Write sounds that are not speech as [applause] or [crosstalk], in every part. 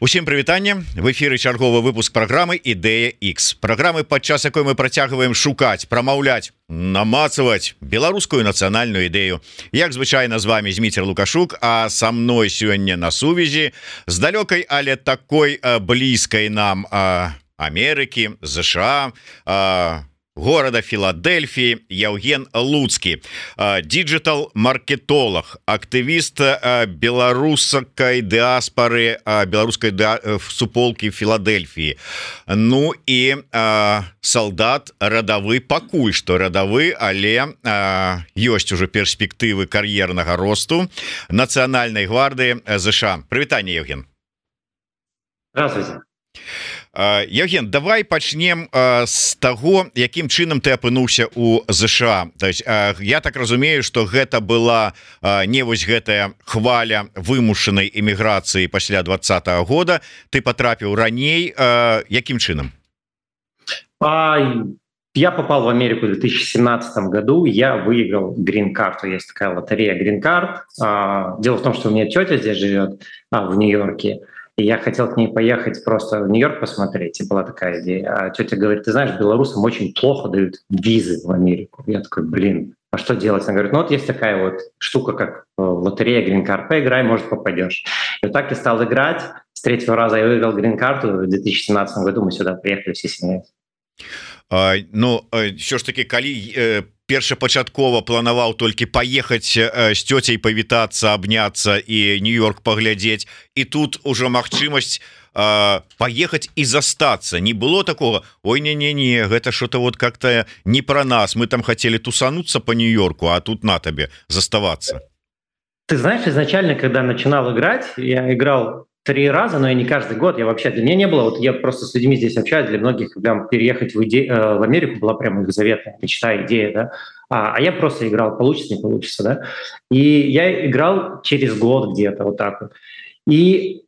Усім прывітанне в эфиры чарговы выпуск программы ідэя X программы падчас якой мы працягваем шукаць прамаўляць намацаваць беларускую нацыянальную ідэю як звычайно з вами зміцер лукашук а со мной сёння на сувязі з далёкай але такой блізкай нам Амерыкі ЗША а города Филадельфии Яўген луцкі digital маркетолаг актывіст беларусакай дыаспоры беларускай да суполки Филадельфии Ну і солдат радавы пакуль что радавы але ёсць уже перспектывы кар'ернага росту нацыянальной гварды ЗША прывітанне Евген здравствуйте Евген давай пачнем з таго якім чынам ты апынуўся у ЗША то есть я так разумею что гэта была не вось гэтая хваля вымушанай эміграцыі пасля двадцатого года. Ты потрапіў раней якім чынам? А, я попал в Америку в 2017 году. Я выиграл грин-карту. Есть такая лотерея грин-карт. Дело в том что у меня тетя здесь живет в Нью-Йорке И я хотел к ней поехать просто в Нью-Йорк посмотреть, и была такая идея. А тетя говорит, ты знаешь, белорусам очень плохо дают визы в Америку. Я такой, блин, а что делать? Она говорит, ну вот есть такая вот штука, как э, лотерея грин-карт, поиграй, может попадешь. И вот так я стал играть. С третьего раза я выиграл грин-карту. В 2017 году мы сюда приехали всей семьей. А, ну, все ж таки, коли першапачаткова планаваў толькі паехаць з цёцяй павітацца абняцца і нью-йорк паглядзець. І тут ужо магчымасць поехать і застаться не было такого Ой не не не гэта что-то вот как-то не про нас мы там хотели тусануться по нью-йорку а тут на табе заставаться ты знаешь изначально когда начинал играть я играл три раза, но и не каждый год. Я вообще для меня не было. Вот я просто с людьми здесь общаюсь. Для многих прям переехать в, иде... Э, в Америку была прям их заветная мечта, идея, да. А, а я просто играл, получится, не получится, да. И я играл через год где-то вот так вот. И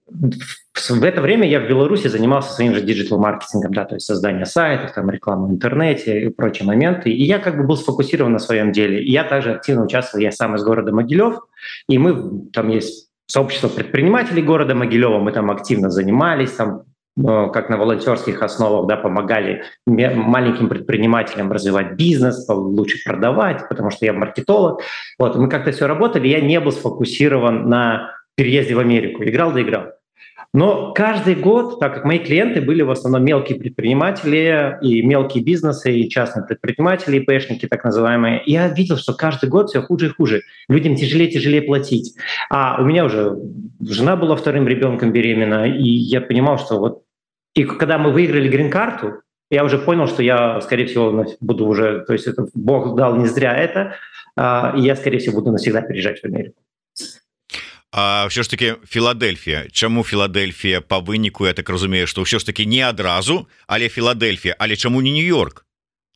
в это время я в Беларуси занимался своим же digital-маркетингом, да, то есть создание сайтов, там, рекламу в интернете и прочие моменты. И я как бы был сфокусирован на своем деле. И я также активно участвовал, я сам из города Могилев, и мы, там есть сообщество предпринимателей города Могилева, мы там активно занимались, там э, как на волонтерских основах, да, помогали маленьким предпринимателям развивать бизнес, лучше продавать, потому что я маркетолог. Вот, мы как-то все работали, я не был сфокусирован на переезде в Америку, играл да играл. Но каждый год, так как мои клиенты были в основном мелкие предприниматели и мелкие бизнесы, и частные предприниматели, и пэшники так называемые, я видел, что каждый год все хуже и хуже. Людям тяжелее и тяжелее платить. А у меня уже жена была вторым ребенком беременна, и я понимал, что вот... И когда мы выиграли грин-карту, я уже понял, что я, скорее всего, буду уже... То есть это Бог дал не зря это, а, и я, скорее всего, буду навсегда переезжать в Америку. А все ж таки Филадельфія Чаму Филадельфія по выніку я так разумею что ўсё ж таки не адразу але Филадельфія але чаму не нью-йорк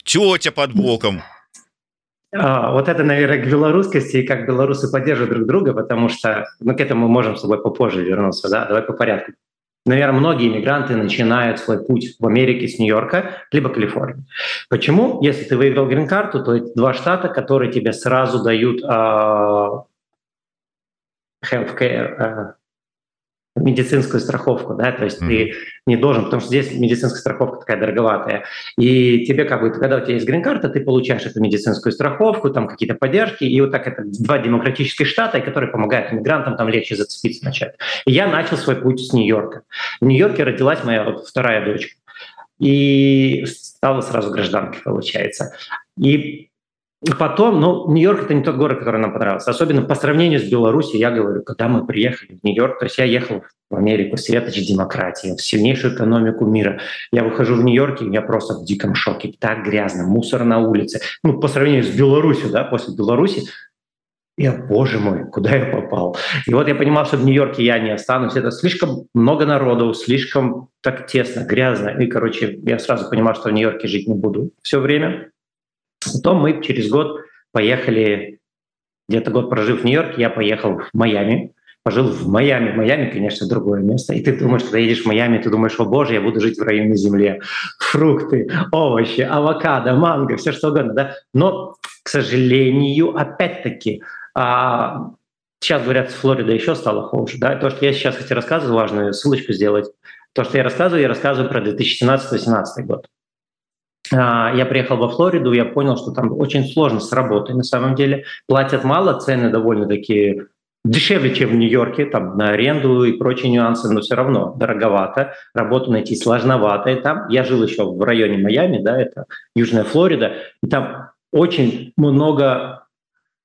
тетя под боком а, вот это наверное к белорусскости и как белорусы поддерживают друг друга потому что ну к этому мы можем с собой попозже вернуться да? давай по порядку наверное многие иммигранты начинают свой путь в Америке с нью-йорка либо Калифорнии почему если ты выиграл грин-карту то это два штата которые тебе сразу дают а healthcare, э, медицинскую страховку, да, то есть mm-hmm. ты не должен, потому что здесь медицинская страховка такая дороговатая, и тебе как бы, когда у тебя есть грин-карта, ты получаешь эту медицинскую страховку, там какие-то поддержки, и вот так это два демократических штата, которые помогают иммигрантам там легче зацепиться начать. И я начал свой путь с Нью-Йорка. В Нью-Йорке родилась моя вот вторая дочка, и стала сразу гражданкой, получается. И Потом, ну, Нью-Йорк это не тот город, который нам понравился. Особенно по сравнению с Беларусью, я говорю, когда мы приехали в Нью-Йорк, то есть я ехал в Америку, светоч демократии, в сильнейшую экономику мира. Я выхожу в Нью-Йорке, я просто в диком шоке. Так грязно, мусор на улице. Ну, по сравнению с Беларусью, да, после Беларуси, я, боже мой, куда я попал? И вот я понимал, что в Нью-Йорке я не останусь. Это слишком много народу, слишком так тесно, грязно. И, короче, я сразу понимал, что в Нью-Йорке жить не буду все время. Потом мы через год поехали, где-то год прожив в Нью-Йорке, я поехал в Майами, пожил в Майами. Майами, конечно, другое место. И ты думаешь, когда едешь в Майами, ты думаешь, о боже, я буду жить в районе земле. Фрукты, овощи, авокадо, манго, все что угодно. Да? Но, к сожалению, опять-таки, а, сейчас говорят, Флорида еще стало хуже. Да? То, что я сейчас, кстати, рассказываю, важную ссылочку сделать. То, что я рассказываю, я рассказываю про 2017-2018 год. А, я приехал во Флориду, я понял, что там очень сложно с работой на самом деле. Платят мало, цены довольно такие дешевле, чем в Нью-Йорке, там на аренду и прочие нюансы, но все равно дороговато, работу найти сложновато. И там я жил еще в районе Майами, да, это Южная Флорида, и там очень много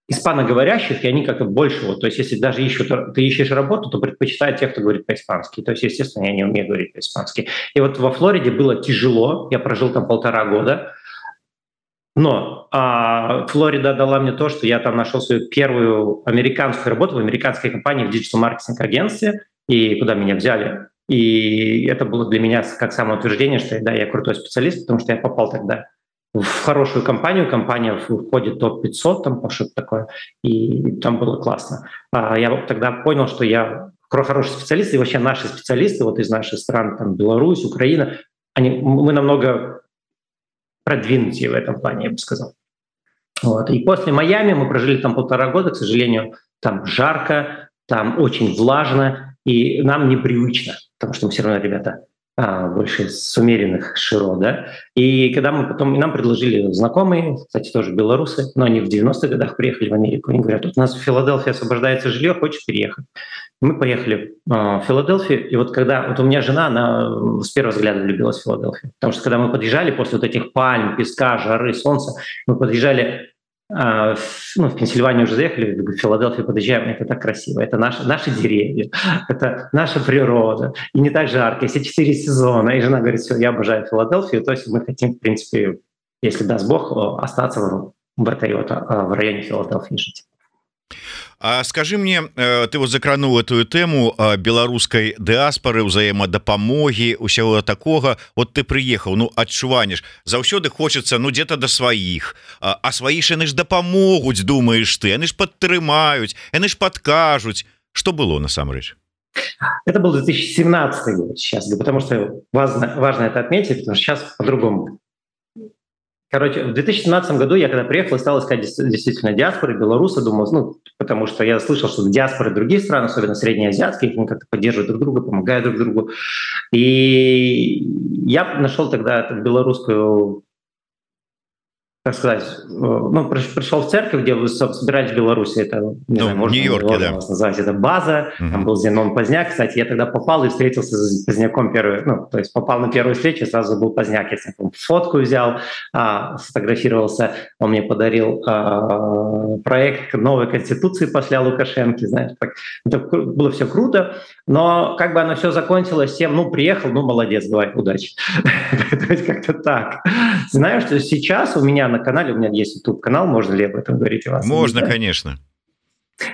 испаноговорящих, и они как-то больше, вот, то есть если даже ищут, ты ищешь работу, то предпочитают тех, кто говорит по-испански. То есть, естественно, я не умею говорить по-испански. И вот во Флориде было тяжело, я прожил там полтора года, но а, Флорида дала мне то, что я там нашел свою первую американскую работу в американской компании в диджитал-маркетинг-агентстве, и куда меня взяли. И это было для меня как самоутверждение, что да, я крутой специалист, потому что я попал тогда в хорошую компанию, компания входит в топ-500, там что-то такое, и там было классно. А я тогда понял, что я хороший специалист, и вообще наши специалисты вот из наших стран, там Беларусь, Украина, они, мы намного продвинутее в этом плане, я бы сказал. Вот. И после Майами мы прожили там полтора года, к сожалению, там жарко, там очень влажно, и нам непривычно, потому что мы все равно, ребята, больше с умеренных широ, да. И когда мы потом, нам предложили знакомые, кстати, тоже белорусы, но они в 90-х годах приехали в Америку, они говорят, тут у нас в Филадельфии освобождается жилье, хочешь переехать? Мы поехали а, в Филадельфию, и вот когда, вот у меня жена, она с первого взгляда влюбилась в Филадельфию, потому что когда мы подъезжали после вот этих пальм, песка, жары, солнца, мы подъезжали а, ну, в Пенсильванию уже заехали, в Филадельфию подъезжаем, это так красиво, это наши, наши деревья, это наша природа, и не так жарко, все четыре сезона, и жена говорит, все, я обожаю Филадельфию, то есть мы хотим, в принципе, если даст Бог, остаться в, в а, в районе Филадельфии жить. А скажи мне э, ты вот закранул эту тэму беларускай дыаспоры ўзаемадапамогі усяго такога. Вот ты приехал Ну адчуванеш. Заўсёды хочется ну где-то до сваіх. А сваіш яны ж дапамогуць думаешь ты яны ж падтрымаюць яны ж подкажуць что было насамрэч? Это был 2017 год сейчас потому что важно важно это отметить потому что сейчас по-другому Короче, в 2017 году я когда приехал, стал искать действительно диаспоры, белорусы, думал, ну, потому что я слышал, что диаспоры других стран, особенно среднеазиатские, они как-то поддерживают друг друга, помогают друг другу. И я нашел тогда белорусскую как сказать, э, ну, пришел в церковь, где вы собирались в Беларуси, это, не ну, знаю, можно Нью-Йорке, да. назвать, это база, угу. там был Зенон Поздняк, кстати, я тогда попал и встретился с Поздняком первый, ну, то есть попал на первую встречу, сразу был Поздняк, я с ним фотку взял, а, сфотографировался, он мне подарил а, проект новой конституции после Лукашенко, знаешь, так, это было все круто, но как бы оно все закончилось тем, ну, приехал, ну, молодец, давай, удачи. [laughs] То есть как-то так. Знаю, что сейчас у меня на канале, у меня есть YouTube-канал, можно ли об этом говорить у вас? Можно, конечно.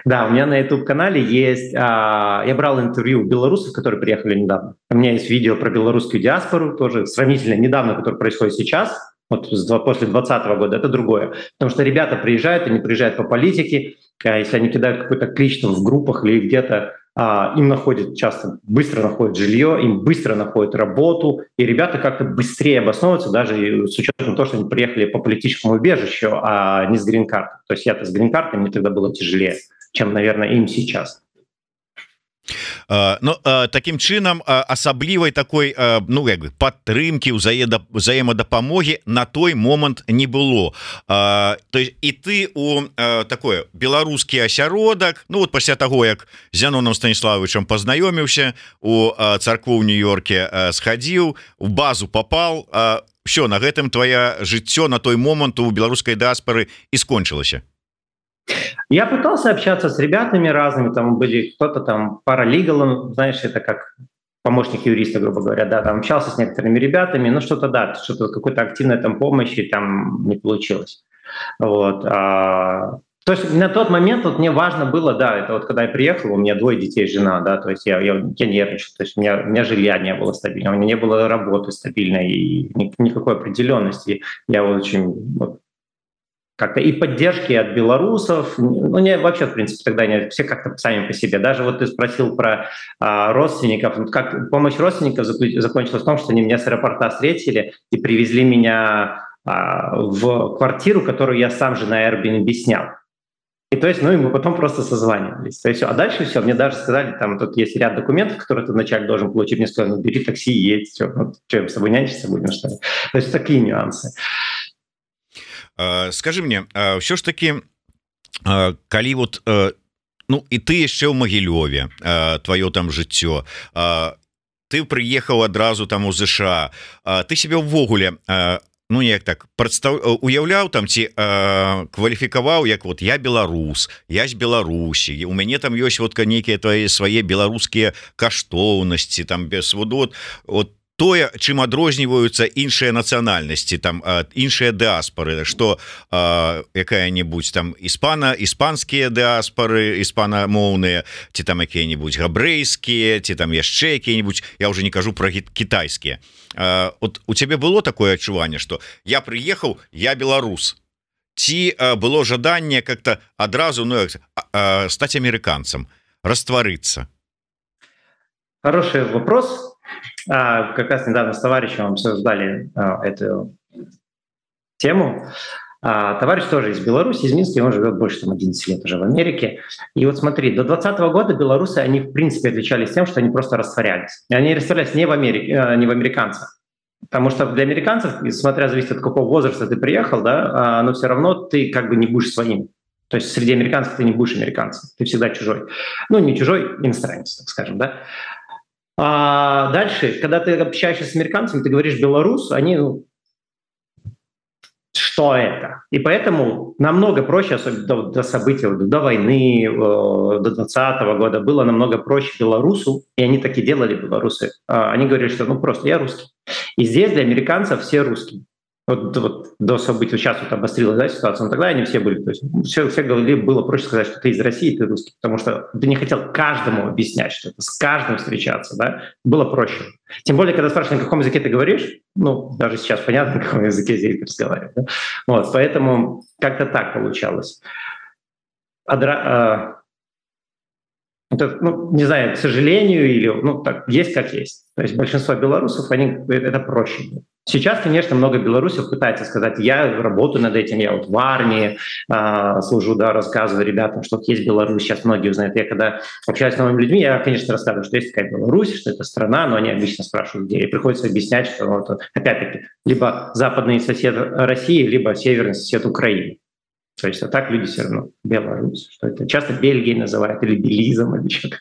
Да, у меня на YouTube-канале есть... А, я брал интервью белорусов, которые приехали недавно. У меня есть видео про белорусскую диаспору, тоже сравнительно недавно, которое происходит сейчас, вот после 2020 года, это другое. Потому что ребята приезжают, они приезжают по политике, а если они кидают какой-то клич там, в группах или где-то, им находят часто, быстро находят жилье, им быстро находят работу, и ребята как-то быстрее обосновываются, даже с учетом того, что они приехали по политическому убежищу, а не с грин-картой. То есть я-то с грин-картой, мне тогда было тяжелее, чем, наверное, им сейчас. Но ну, таким чынам асаблівай такой ну як бы падтрымки узаеда взаемадапамогі на той момант не было. То есть і ты у такое беларускі асяродак Ну вот пасля того як зяноном станіславовичам познаёміўся у царкву в нью-йорке схадзіў у базу попал все на гэтым твоя жыццё на той момант у беларускай дыаспоры і скончылася Я пытался общаться с ребятами разными, там были кто-то там паралигалом, знаешь, это как помощник юриста, грубо говоря, да, там общался с некоторыми ребятами, ну что-то да, что-то какой-то активной там помощи там не получилось. Вот. А, то есть на тот момент вот мне важно было, да, это вот когда я приехал, у меня двое детей, жена, да, то есть я, я, я нервничал, то есть у меня, у меня жилья не было стабильного, у меня не было работы стабильной и никакой определенности. Я очень вот, как-то и поддержки от белорусов, ну не вообще в принципе тогда не все как-то сами по себе. Даже вот ты спросил про а, родственников, как помощь родственников закончилась в том, что они меня с аэропорта встретили и привезли меня а, в квартиру, которую я сам же на Airbnb снял. И то есть, ну, и мы потом просто созванивались. То есть, а дальше все, мне даже сказали, там, тут есть ряд документов, которые ты вначале должен получить. Мне сказали, ну, бери такси, едь, все, ну, что, с тобой нянчиться будем, что ли? То есть, такие нюансы. Скажи мне, все ж таки, калі вот ну і ты яшчэ ў магілёве твоё там жыццё ты прыехаў адразу там у ЗША ты себе ўвогуле ну неяк так прадстав уяўляў там ці кваліфікаваў як вот я беларус я з Беларусі у мяне там ёсць вот нейкія твои свае беларускія каштоўнасці там без водот вот тое чым адрозніваюцца іншыя нацыянальнасці там іншыя дыаспоры что якая-нибудь там іспана іспанскія дыаспоры іспанамоўныя ці там якія-нибудь габрэйскія ці там яшчэ якія-нибудь я уже не кажу про кітайскія. От у цябе было такое адчуванне что я приехаў я беларус? Ці было жаданне как-то адразу ну стаць амерыканцам растварыцца? Хороший вопрос А, как раз недавно с товарищем обсуждали а, эту тему. А, товарищ тоже из Беларуси, из Минска, он живет больше там 11 лет уже в Америке. И вот смотри, до 2020 года белорусы, они в принципе отличались тем, что они просто растворялись. И они растворялись не в, Америке, э, не в американцах. Потому что для американцев, смотря зависит от какого возраста ты приехал, да, но все равно ты как бы не будешь своим. То есть среди американцев ты не будешь американцем, ты всегда чужой. Ну, не чужой, иностранец, так скажем, да. А дальше, когда ты общаешься с американцами, ты говоришь белорус, они ну, что это? И поэтому намного проще, особенно до, до событий, до войны, э, до 2020 года, было намного проще белорусу, и они так и делали, белорусы. Э, они говорили, что ну просто я русский. И здесь для американцев все русские вот, вот до событий, вот сейчас вот обострилась да, ситуация, но тогда они все были, то есть все, все говорили, было проще сказать, что ты из России, ты русский, потому что ты не хотел каждому объяснять, что это, с каждым встречаться, да, было проще. Тем более, когда спрашивают, на каком языке ты говоришь, ну, даже сейчас понятно, на каком языке здесь разговаривать, да? вот, поэтому как-то так получалось. Адра, а, это, ну, не знаю, к сожалению, или, ну, так, есть как есть. То есть большинство белорусов, они, это проще. Сейчас, конечно, много белорусов пытается сказать, я работаю над этим, я вот в армии э, служу, да, рассказываю ребятам, что есть Беларусь, сейчас многие узнают. Я когда общаюсь с новыми людьми, я, конечно, рассказываю, что есть такая Беларусь, что это страна, но они обычно спрашивают, где. И приходится объяснять, что, вот, опять-таки, либо западный сосед России, либо северный сосед Украины. То есть а так люди все равно Беларусь, что это часто Бельгией называют или Белизом или что-то.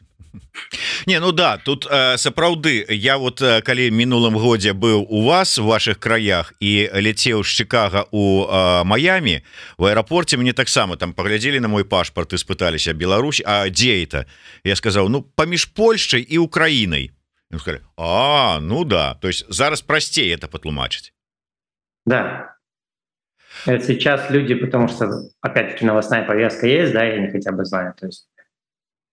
Не ну да тут э, сапраўды. Я вот э, калі мінулым годзе быў у вас в ваших краях і ляцеў з Чикага у э, Майами в аэрапорце мне таксама там паглядзелі на мой пашпарт і спыталіся Беларусь А дзе это? Я сказаў ну паміж Польшай і Украінай А ну да то есть зараз прасцей это патлумачыць. Да сейчас люди потому что опять-таки новостная повестка есть да я не хотя бы знаю то есть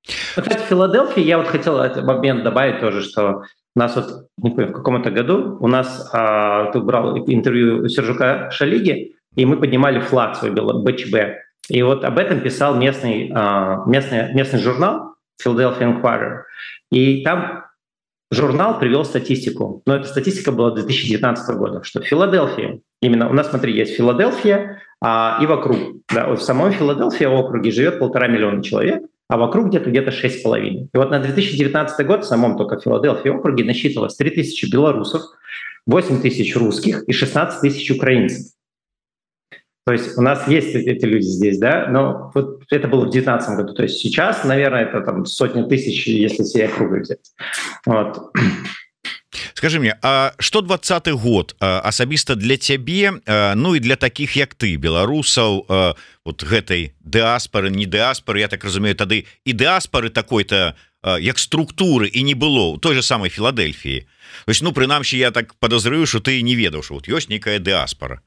Кстати, в Филадельфии я вот хотел этот момент добавить тоже, что у нас вот, не помню, в каком-то году у нас, а, ты брал интервью Сержука Шалиги, и мы поднимали флаг свой БЧБ. И вот об этом писал местный, а, местный, местный журнал Philadelphia Inquirer. И там журнал привел статистику, но эта статистика была 2019 года, что в Филадельфии, именно у нас, смотри, есть Филадельфия а, и вокруг. Да, вот в самом Филадельфии округе живет полтора миллиона человек, а вокруг где-то где-то 6,5. И вот на 2019 год в самом только Филадельфии округе насчитывалось 3 тысячи белорусов, 8 тысяч русских и 16 тысяч украинцев. То есть у нас есть эти люди здесь, да, но вот это было в 2019 году. То есть сейчас, наверное, это там сотни тысяч, если все округи взять. Вот. [clears throat] скажи мне А что двадцатый год асабіста для цябе Ну і для таких як ты беларусаў вот гэтай дыаспоры не дыаспоры Я так разумею тады і дыаспоры такой-то як структуры і не было той же самой Філадельфіі ось ну прынамсі я так подозрыю что ты не ведаў что вот ёсць некая дыаспора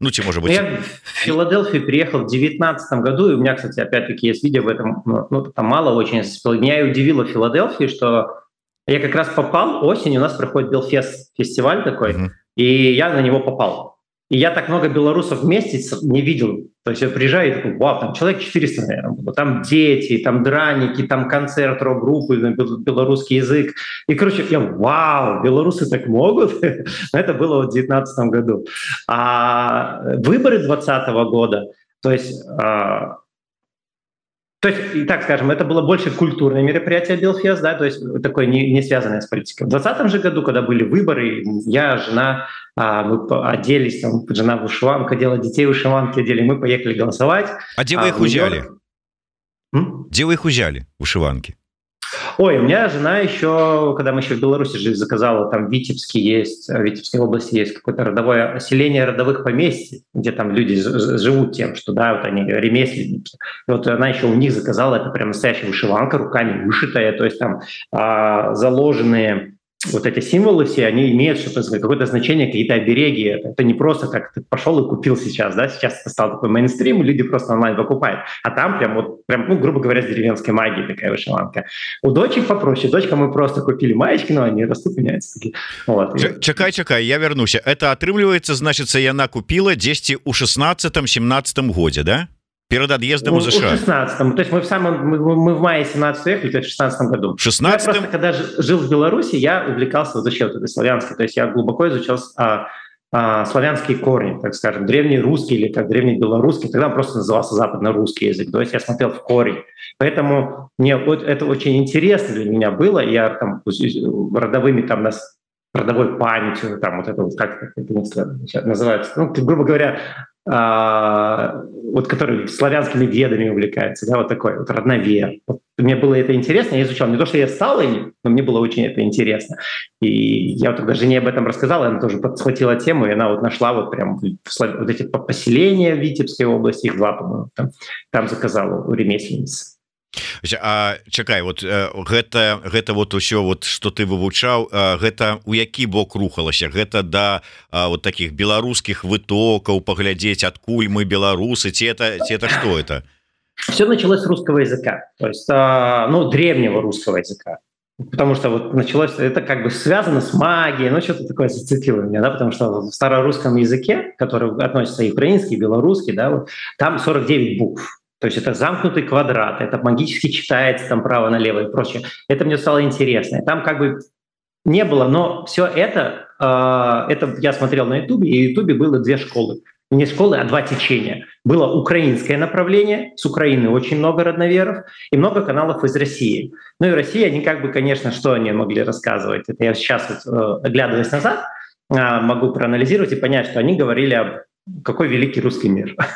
Ну, ці может быть я в Филадельфию приехал в девятнадцатом году и у меня кстати опять-таки есть видео в этом ну, там мало очень меня удивило Филадельфии что я как раз попал осенью, у нас проходит Белфест фестиваль такой, uh-huh. и я на него попал. И я так много белорусов вместе не видел. То есть я приезжаю и такой, вау, там человек 400, наверное, было. Там дети, там драники, там концерт рок-группы на белорусский язык. И, короче, я, вау, белорусы так могут? [laughs] Это было в 2019 году. А выборы 2020 года, то есть а, То есть, так скажем, это было больше культурное мероприятие Белфест, да, то есть такое не, не связанное с политикой. В 2020 же году, когда были выборы, я, жена, а, мы оделись, там, жена вышиванка делала детей вышиванки одели, мы поехали голосовать. А где вы их а, узяли? Где вы их узяли, вышиванки? Ой, у меня жена еще, когда мы еще в Беларуси жили, заказала, там в Витебске есть, в Витебской области есть какое-то родовое селение родовых поместий, где там люди живут тем, что, да, вот они ремесленники. И вот она еще у них заказала, это прям настоящая вышиванка, руками вышитая, то есть там а, заложенные вот эти символы все, они имеют что-то, какое-то значение, какие-то обереги. Это не просто как ты пошел и купил сейчас, да, сейчас это стал такой мейнстрим, люди просто онлайн покупают. А там прям вот, прям, ну, грубо говоря, с деревенской магией такая вышиванка. У дочек попроще. Дочка мы просто купили маечки, но они растут, меняются. Вот. Чакай, чакай, я вернусь. Это отрымливается, значит, яна купила 10 у 16-17 годе, да? Перед отъездом из США. В 16 То есть мы в самом мы, мы в мае 17 ехали, то есть в 16 году. В 16 я просто, когда жил в Беларуси, я увлекался вообще вот этой славянской. То есть я глубоко изучал а, а, славянские корни, так скажем, древний русский или как древний белорусский. Тогда он просто назывался западно-русский язык. То есть я смотрел в корень. Поэтому мне вот это очень интересно для меня было. Я там родовыми там нас родовой памятью, там вот это вот, как это называется, ну, грубо говоря, а, вот который славянскими ведами увлекается, да, вот такой вот родновер. Вот мне было это интересно, я изучал. Не то, что я стал им, но мне было очень это интересно. И я вот тогда жене об этом рассказал, она тоже подхватила тему, и она вот нашла вот прям вот эти поселения в Витебской области, их два, по-моему, там, там заказала у ремесленницы. А, чакай вот гэта гэта вот усё вот что ты вывучаў гэта у які бок рухалася? Гэта да вот таких беларускіх вытокаў паглядзець адкуль мы беларусы ці это ці это что это? Все началось русского языка. То есть ну древнего русского языка. Потому что вот началось это как бы связано с магией ну что-то такое зацепило меня да потому что в старорусском языке который относится и украинский белорусский да вот, там 49 букв то есть это замкнутый квадрат, это магически читается там право налево и прочее. Это мне стало интересно. Там как бы не было, но все это, э, это я смотрел на Ютубе, и в Ютубе было две школы. Не школы, а два течения. Было украинское направление, с Украины очень много родноверов, и много каналов из России. Ну и Россия, они как бы, конечно, что они могли рассказывать? Это я сейчас, вот, э, оглядываясь назад, э, могу проанализировать и понять, что они говорили об какой великий русский мир. [laughs]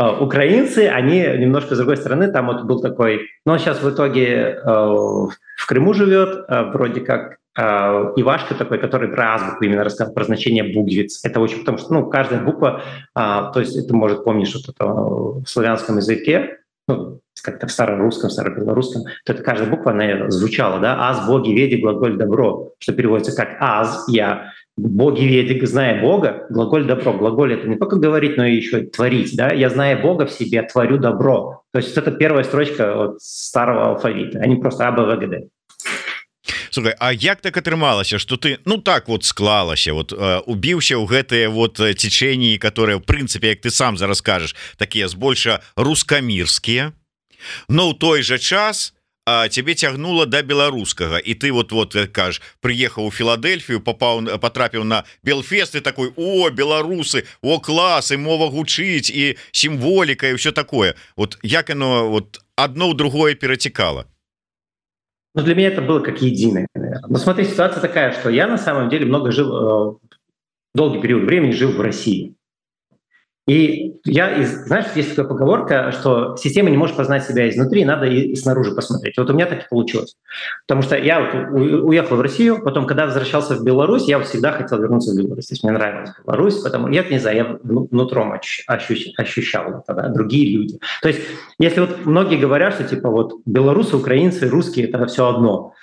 А, украинцы, они немножко с другой стороны, там вот был такой, ну он сейчас в итоге э, в Крыму живет, э, вроде как э, Ивашка такой, который про азбуку именно рассказал, про значение буквиц. Это очень, потому что ну, каждая буква, а, то есть это может помнить что-то в славянском языке, ну, как-то в старорусском, старобелорусском, то это каждая буква, она звучала, да, аз, боги, веди, глаголь, добро, что переводится как аз, я, боги, веди, зная Бога, глаголь добро. Глаголь это не только говорить, но и еще творить, да, я зная Бога в себе, творю добро. То есть это первая строчка от старого алфавита, а не просто АБВГД. Слухай, А як так атрымалася что ты ну так вот склалася вот э, убіўся ў гэтые вот цячэнні которые в прынцыпе як ты сам зараз скажешь такія збольша рускамірскія но ў той же час тебе цягнула до да беларускага. І ты вот вот кажешь приехаў у філадельфію попаў потрапіў на белфест и такой о беларусы! О классы мова гучыць і сімволіка і все такое вот як оно вот одно у другое перацікала? Ну, для меня это было как единое. Но смотри, ситуация такая, что я на самом деле много жил, э, долгий период времени жил в России. И я, знаешь, есть такая поговорка, что система не может познать себя изнутри, надо и снаружи посмотреть. Вот у меня так и получилось. Потому что я вот уехал в Россию, потом, когда возвращался в Беларусь, я вот всегда хотел вернуться в Беларусь. То есть мне нравилась Беларусь, потому я не знаю, я внутром ощущ, ощущал это, да, другие люди. То есть если вот многие говорят, что типа вот белорусы, украинцы, русские — это все одно —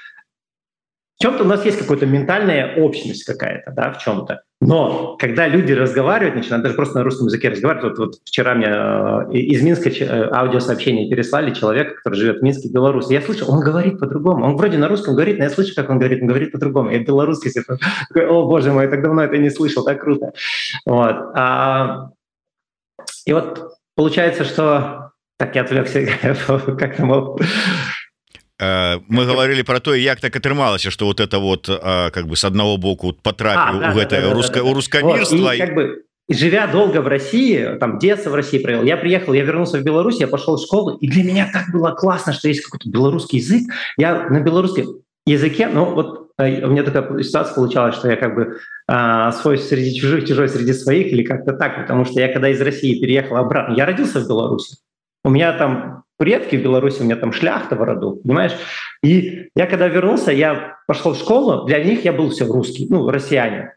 в чем-то у нас есть какая-то ментальная общность какая-то, да, в чем-то. Но когда люди разговаривают, начинают даже просто на русском языке разговаривать, вот, вот вчера мне э, из Минска э, аудиосообщение переслали человека, который живет в Минске, Беларуси. Я слышу, он говорит по-другому. Он вроде на русском говорит, но я слышу, как он говорит, он говорит по-другому. Я белорусский такой, о боже мой, я так давно это не слышал, так круто. Вот. А, и вот получается, что... Так, я отвлекся, [laughs] как там мы говорили про то як так атрымалася что вот это вот как бы с одного боку потрапіў а, да, гэта да, да, руска да, да. рускамірства вот, как бы живя долго в России, там детство в России провел, я приехал, я вернулся в Беларусь, я пошел в школу, и для меня так было классно, что есть какой-то белорусский язык. Я на белорусском языке, ну вот э, у меня такая ситуация получалась, что я как бы а, свой среди чужих, чужой среди своих, или как-то так, потому что я когда из России переехал обратно, я родился в Беларуси, у меня там предки в Беларуси, у меня там шляхта в роду, понимаешь? И я когда вернулся, я пошел в школу, для них я был все русский, ну, россияне.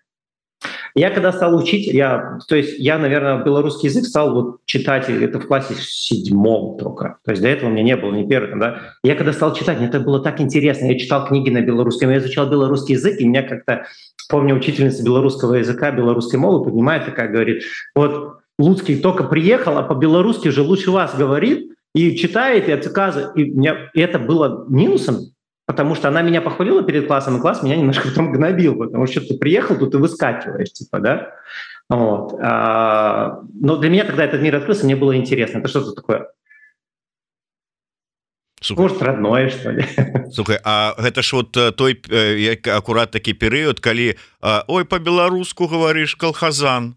Я когда стал учить, я, то есть я, наверное, белорусский язык стал вот читать это в классе седьмом только. То есть до этого у меня не было ни первого. Да? Я когда стал читать, мне это было так интересно. Я читал книги на белорусском, я изучал белорусский язык, и меня как-то, помню, учительница белорусского языка, белорусской мовы поднимает такая, говорит, вот Луцкий только приехал, а по-белорусски уже лучше вас говорит, и читает, и отказывает. И, меня, и это было минусом, потому что она меня похвалила перед классом, и класс меня немножко [laughs] потом гнобил, потому что ты приехал, тут и выскакиваешь, типа, да? Вот. А, но для меня тогда этот мир открылся, мне было интересно. Это что-то такое Слухай. Может родное что ли [laughs] Слухай, А гэта ж вот э, той э, як акурат такі перыяд калі ой по-беларуску говоришь колхозан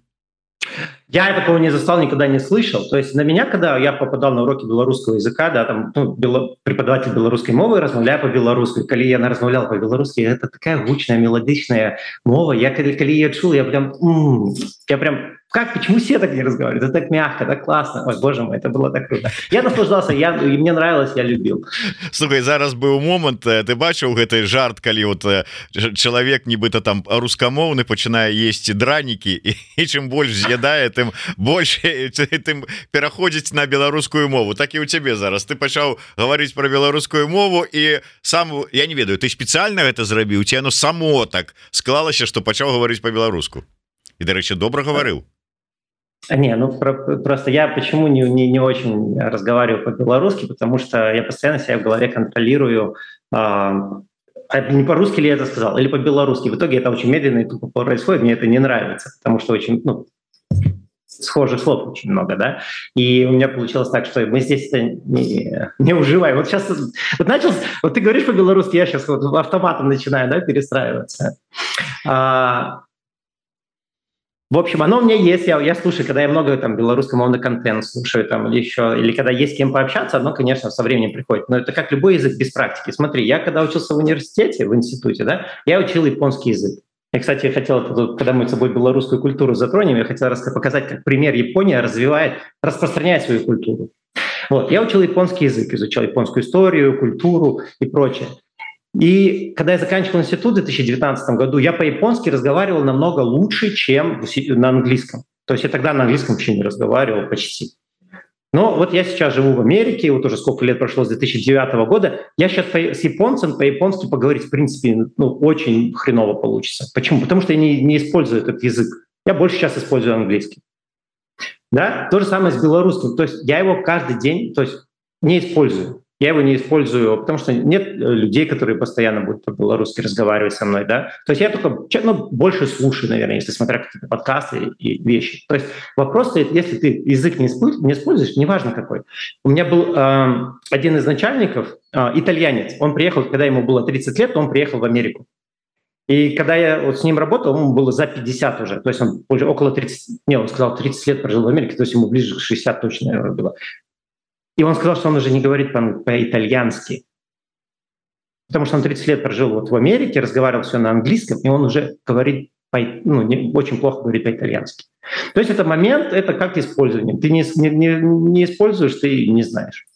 я такого не застал, никогда не слышал. То есть на меня, когда я попадал на уроки белорусского языка, да, там ну, бело, преподаватель белорусской мовы размовляя по-белорусски. Коли я размовлял по-белорусски, это такая гучная, мелодичная мова. Я, коли, коли я чул, я прям, м-м, я прям как, почему все так не разговаривают? Это так мягко, так классно. Ой, боже мой, это было так круто. Я наслаждался, я, и мне нравилось, я любил. Слухай, зараз быў момант, ты бачыў гэты жарт, калі вот чалавек нібыта там рускамоўны пачынае есці дранікі [laughs] і, і чым больш з'ядае, тым больш [laughs] тым пераходзіць на беларускую мову. Так і у цябе зараз ты пачаў гаварыць пра беларускую мову і сам я не ведаю, ты спецыяльна гэта зрабіў ці оно само так склалася, што пачаў гаварыць по-беларуску. І дарэчы, добра гаварыў. Не, ну про, просто я почему не, не, не очень разговариваю по-белорусски, потому что я постоянно себя в голове контролирую, э, не по-русски ли я это сказал, или по-белорусски. В итоге это очень медленно и тупо происходит, мне это не нравится, потому что очень, ну, схожих слов очень много, да, и у меня получилось так, что мы здесь это не, не уживаем. Вот сейчас, вот начал, вот ты говоришь по-белорусски, я сейчас вот автоматом начинаю, да, перестраиваться. А, в общем, оно у меня есть. Я, я слушаю, когда я много там белорусскомовный контент слушаю там или еще, или когда есть с кем пообщаться, оно, конечно, со временем приходит. Но это как любой язык без практики. Смотри, я когда учился в университете, в институте, да, я учил японский язык. Я, кстати, хотел, когда мы с собой белорусскую культуру затронем, я хотел показать, как пример Япония развивает, распространяет свою культуру. Вот, я учил японский язык, изучал японскую историю, культуру и прочее. И когда я заканчивал институт в 2019 году, я по-японски разговаривал намного лучше, чем на английском. То есть я тогда на английском вообще не разговаривал почти. Но вот я сейчас живу в Америке, вот уже сколько лет прошло с 2009 года, я сейчас с японцем по-японски поговорить, в принципе, ну, очень хреново получится. Почему? Потому что я не, не использую этот язык. Я больше сейчас использую английский. Да? То же самое с белорусским. То есть я его каждый день то есть, не использую я его не использую, потому что нет э, людей, которые постоянно будут по-белорусски разговаривать со мной, да. То есть я только ну, больше слушаю, наверное, если смотря какие-то подкасты и вещи. То есть вопрос стоит, если ты язык не используешь, не используешь неважно какой. У меня был э, один из начальников, э, итальянец, он приехал, когда ему было 30 лет, он приехал в Америку. И когда я вот с ним работал, ему было за 50 уже, то есть он уже около 30, не, он сказал, 30 лет прожил в Америке, то есть ему ближе к 60 точно было. И он сказал, что он уже не говорит по-итальянски, потому что он 30 лет прожил вот в Америке, разговаривал все на английском, и он уже говорит по, ну, не, очень плохо говорит по-итальянски. То есть это момент, это как использование. Ты не, не, не используешь, ты не знаешь.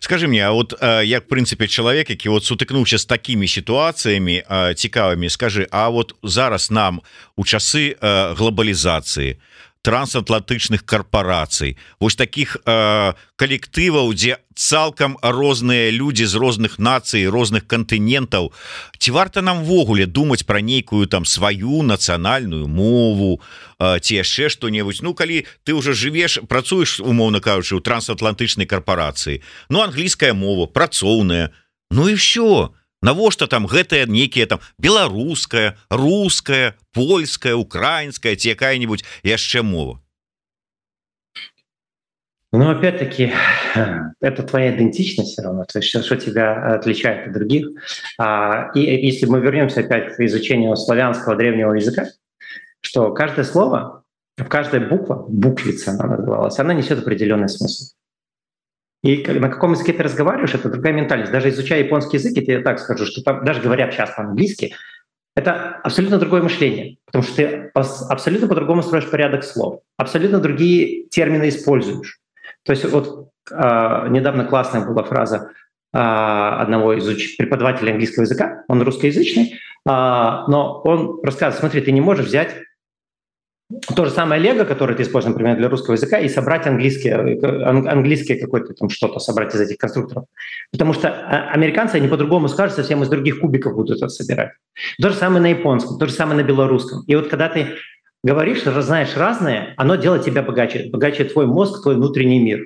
Скажи мне А вот як прынцыпе чалавек які вот сутыкнуўся з такімі сітуацыямі цікавымі скажи А вот зараз нам у часы глобалізацыі трансатлантычных карпорацый вось таких э, калектываў дзе цалкам розныя людзі з розных нацый розных кантынентаў ці варта нам ввогуле думаць пра нейкую там сваю нацыянальную мову э, ці яшчэ што-небудзь? Ну калі ты уже жывеш працуеш умоўна кажучы у трансатлантычнай карпорацыі Ну англійская мова працоўная Ну і все то навошта там гэтая некія там беларуская русская польская украинская ці якая-нибудь яшчэ мова Ну опять-таки это твоя идентичность все равно, то есть что тебя отличает от других. А, и если мы вернемся опять к изучению славянского древнего языка, что каждое слово каждая буква, буквица она называлась, она несет определенный смысл. И на каком языке ты разговариваешь, это другая ментальность. Даже изучая японский язык, я тебе так скажу, что там, даже говоря сейчас по-английски, это абсолютно другое мышление, потому что ты абсолютно по-другому строишь порядок слов, абсолютно другие термины используешь. То есть вот э, недавно классная была фраза э, одного из уч- преподавателей английского языка, он русскоязычный, э, но он рассказывает, смотри, ты не можешь взять то же самое Лего, которое ты используешь, например, для русского языка, и собрать английское, английское какое-то там что-то, собрать из этих конструкторов. Потому что а, американцы, они по-другому скажут, совсем из других кубиков будут это собирать. То же самое на японском, то же самое на белорусском. И вот когда ты говоришь, знаешь разное, оно делает тебя богаче. Богаче твой мозг, твой внутренний мир.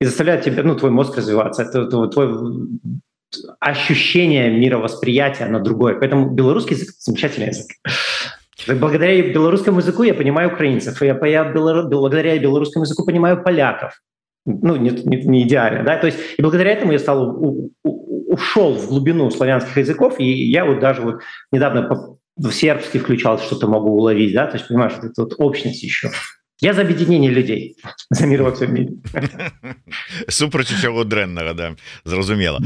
И заставляет тебя, ну, твой мозг развиваться. Это твой ощущение мировосприятия, оно другое. Поэтому белорусский язык — замечательный язык. Благодаря белорусскому языку я понимаю украинцев, я, я благодаря белорусскому языку понимаю поляков. Ну, не, не, не идеально, да, то есть и благодаря этому я стал у, у, ушел в глубину славянских языков, и я вот даже вот недавно в сербский включал, что-то могу уловить, да, то есть понимаешь, это вот общность еще. Я за аб'ядненне людзей [laughs] за мир во всем мире. [laughs] Супраць усяго дрэннага да зразумела.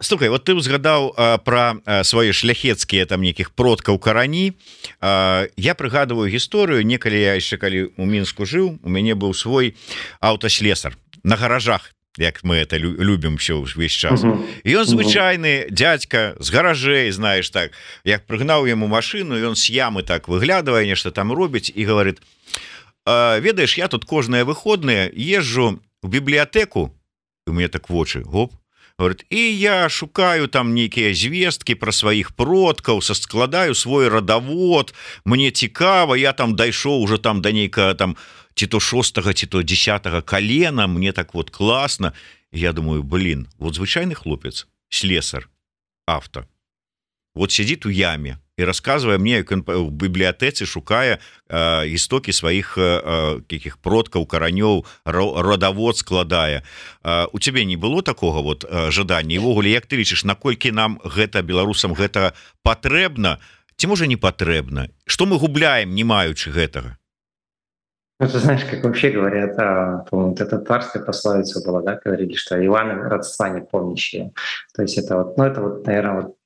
Стукай вот ты узгадаў про свае шляхецкія там нейкіх продкаў карані. Я прыгадываю гісторыю. Некалі я яшчэ калі у мінску жыў у мяне быў свой аўтаслесар на гаражах як мы это любім все ўвесь час. І ён звычайны дядька з гаражэй знаешь так. Як прыгнаў яму машину ён с ямы так выглядывае нешта там робіць і говорит ведаеш я тут кожныя выходныя езжу в бібліятэку у мне так вочы гоп. Говорит і я шукаю там нейкія звесткі про сваіх продкаў са складаю свой радавод мне цікава я там дайшоў уже там да нейка там ці то шостага ці то десятого колена мне так вот класна я думаю блин вот звычайны хлопец слесар авто вот сидит у яме і рассказывае мне у бібліятэцы шукае істокі сваіх якіх продкаў каранёў родавод складае у цябе не было такого вот жадання івогуле Як ты лічыш наколькі нам гэта беларусам гэта патрэбна ці можа не патрэбна? Что мы губляем не маючы гэтага? Ну, ты знаешь, как вообще говорят, а, вот это царская пословица была, да, говорили, что Иван родства не помнящие. То есть это вот, ну это вот, наверное, вот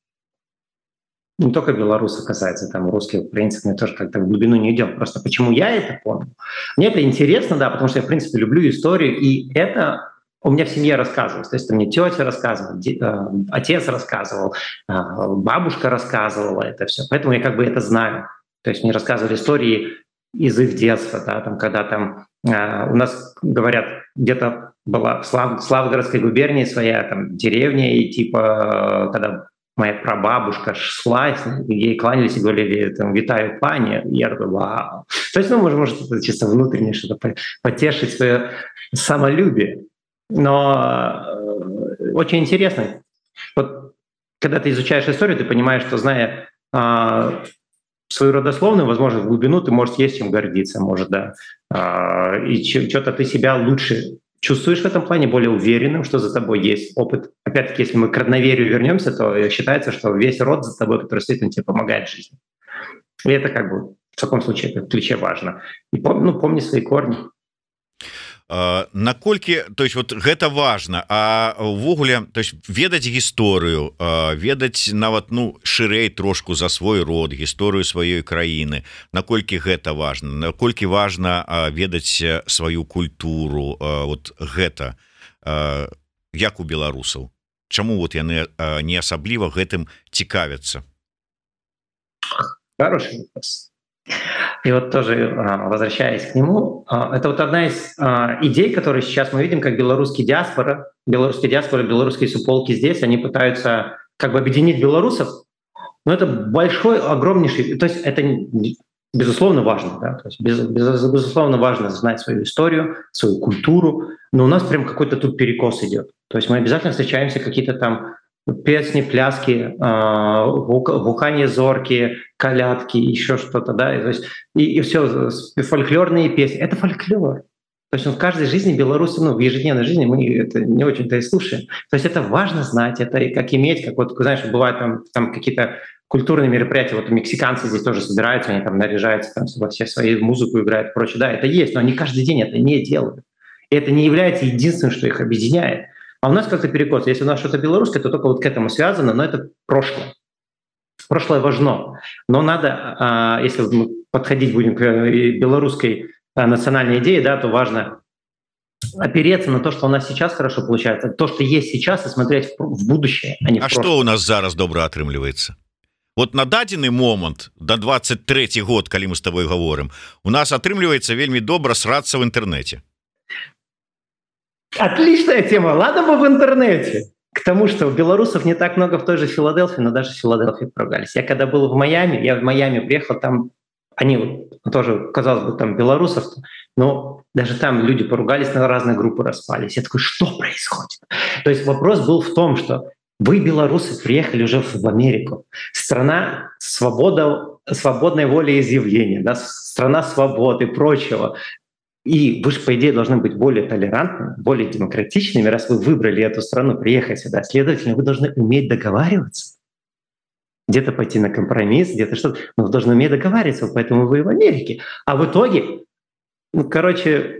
не только белорусов касается, там русских, украинцев, мы тоже как-то в глубину не идем. Просто почему я это помню? Мне это интересно, да, потому что я, в принципе, люблю историю, и это у меня в семье рассказывалось. То есть мне тетя рассказывала, э, отец рассказывал, э, бабушка рассказывала это все. Поэтому я как бы это знаю. То есть мне рассказывали истории из их детства, да, там, когда там э, у нас говорят, где-то была в Слав, Славгородской губернии своя там деревня, и типа, когда моя прабабушка шла, ей кланялись и говорили, там, витаю пани, я такой, вау. То есть, ну, может, может это чисто внутреннее что-то, потешить свое самолюбие. Но э, очень интересно. Вот когда ты изучаешь историю, ты понимаешь, что, зная э, свою родословную, возможно, в глубину, ты можешь есть чем гордиться, может, да. Э, и что-то ты себя лучше чувствуешь в этом плане более уверенным, что за тобой есть опыт. Опять-таки, если мы к родноверию вернемся, то считается, что весь род за тобой, который он тебе помогает в жизни. И это как бы в таком случае это ключе важно. И пом, ну, помни свои корни. Наколькі то есть вот гэта важно а увогуле то есть ведаць гісторыю ведаць нават ну шырэй трошку за свой род гісторыю сваёй краіны наколькі гэта важно наколькі важно ведаць сваю культуру вот гэта. Як у беларусаў? Чаму вот яны не асабліва гэтым цікавяцца? Хороший вопрос. И вот тоже а, возвращаясь к нему, а, это вот одна из а, идей, которые сейчас мы видим, как белорусский диаспора, белорусские диаспора, белорусские суполки здесь, они пытаются как бы объединить белорусов, но это большой, огромнейший, то есть это безусловно важно, да, то есть без, без, безусловно важно знать свою историю, свою культуру, но у нас прям какой-то тут перекос идет. То есть мы обязательно встречаемся какие-то там песни, пляски, гукание зорки, колядки, еще что-то, да, то есть и, и все, фольклорные песни. Это фольклор. То есть он в каждой жизни белорусы, ну, в ежедневной жизни мы это не очень-то и слушаем. То есть это важно знать, это как иметь, как вот, знаешь, бывает там, там какие-то культурные мероприятия, вот мексиканцы здесь тоже собираются, они там наряжаются, там во все свои музыку играют и прочее. Да, это есть, но они каждый день это не делают. И это не является единственным, что их объединяет. А у нас как-то перекос. Если у нас что-то белорусское, то только вот к этому связано, но это прошлое. Прошлое важно. Но надо, а, если мы подходить будем к э, белорусской а, национальной идее, да, то важно опереться на то, что у нас сейчас хорошо получается, то, что есть сейчас, и смотреть в будущее, а не в А что у нас зараз добра атрымліваецца? Вот на дадзены момант до 23 год калі мы с тобой говорим у нас атрымліваецца вельмі добра срацца в интернете Отличная тема. Ладно бы в интернете. К тому, что белорусов не так много в той же Филадельфии, но даже в Филадельфии поругались. Я когда был в Майами, я в Майами приехал, там они тоже, казалось бы, там белорусов, но даже там люди поругались, на разные группы распались. Я такой, что происходит? То есть вопрос был в том, что вы, белорусы, приехали уже в Америку. Страна свобода, свободной воли изъявления, да, страна свободы и прочего. И вы же, по идее, должны быть более толерантными, более демократичными, раз вы выбрали эту страну, приехать сюда. Следовательно, вы должны уметь договариваться. Где-то пойти на компромисс, где-то что-то. Но вы должны уметь договариваться, поэтому вы в Америке. А в итоге, ну, короче,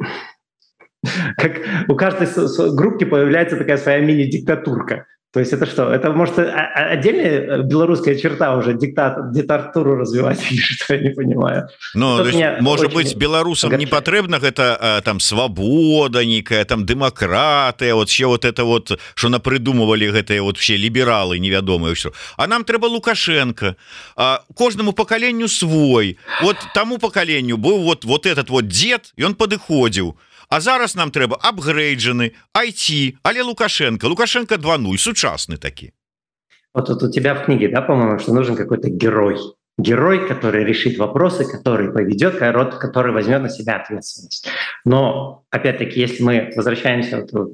[laughs] как у каждой группки появляется такая своя мини-диктатурка. То есть это что? Это может отдельная э, белорусская черта уже диктат, диктатуру развивать [laughs] или что я не понимаю. Ну, может быть белорусам огорчает. не потребно это там свобода некая там демократия вот все вот это вот что напридумывали гэтые вот все либералы невядомые что а нам трэба лукашенко а, кожнаму поколению свой вот тому поколению был вот вот этот вот дед и он падыходзіў А зараз нам трэба апгрейджаны IT але лукашенко. Лукашенко 20 сучасны такі вот тут у тебя в книге да по-моему что нужен какой-то герой? Герой который решит вопросы который поведет род который возьмет на себя ответственность. Но опять-таки если мы возвращаемся вот,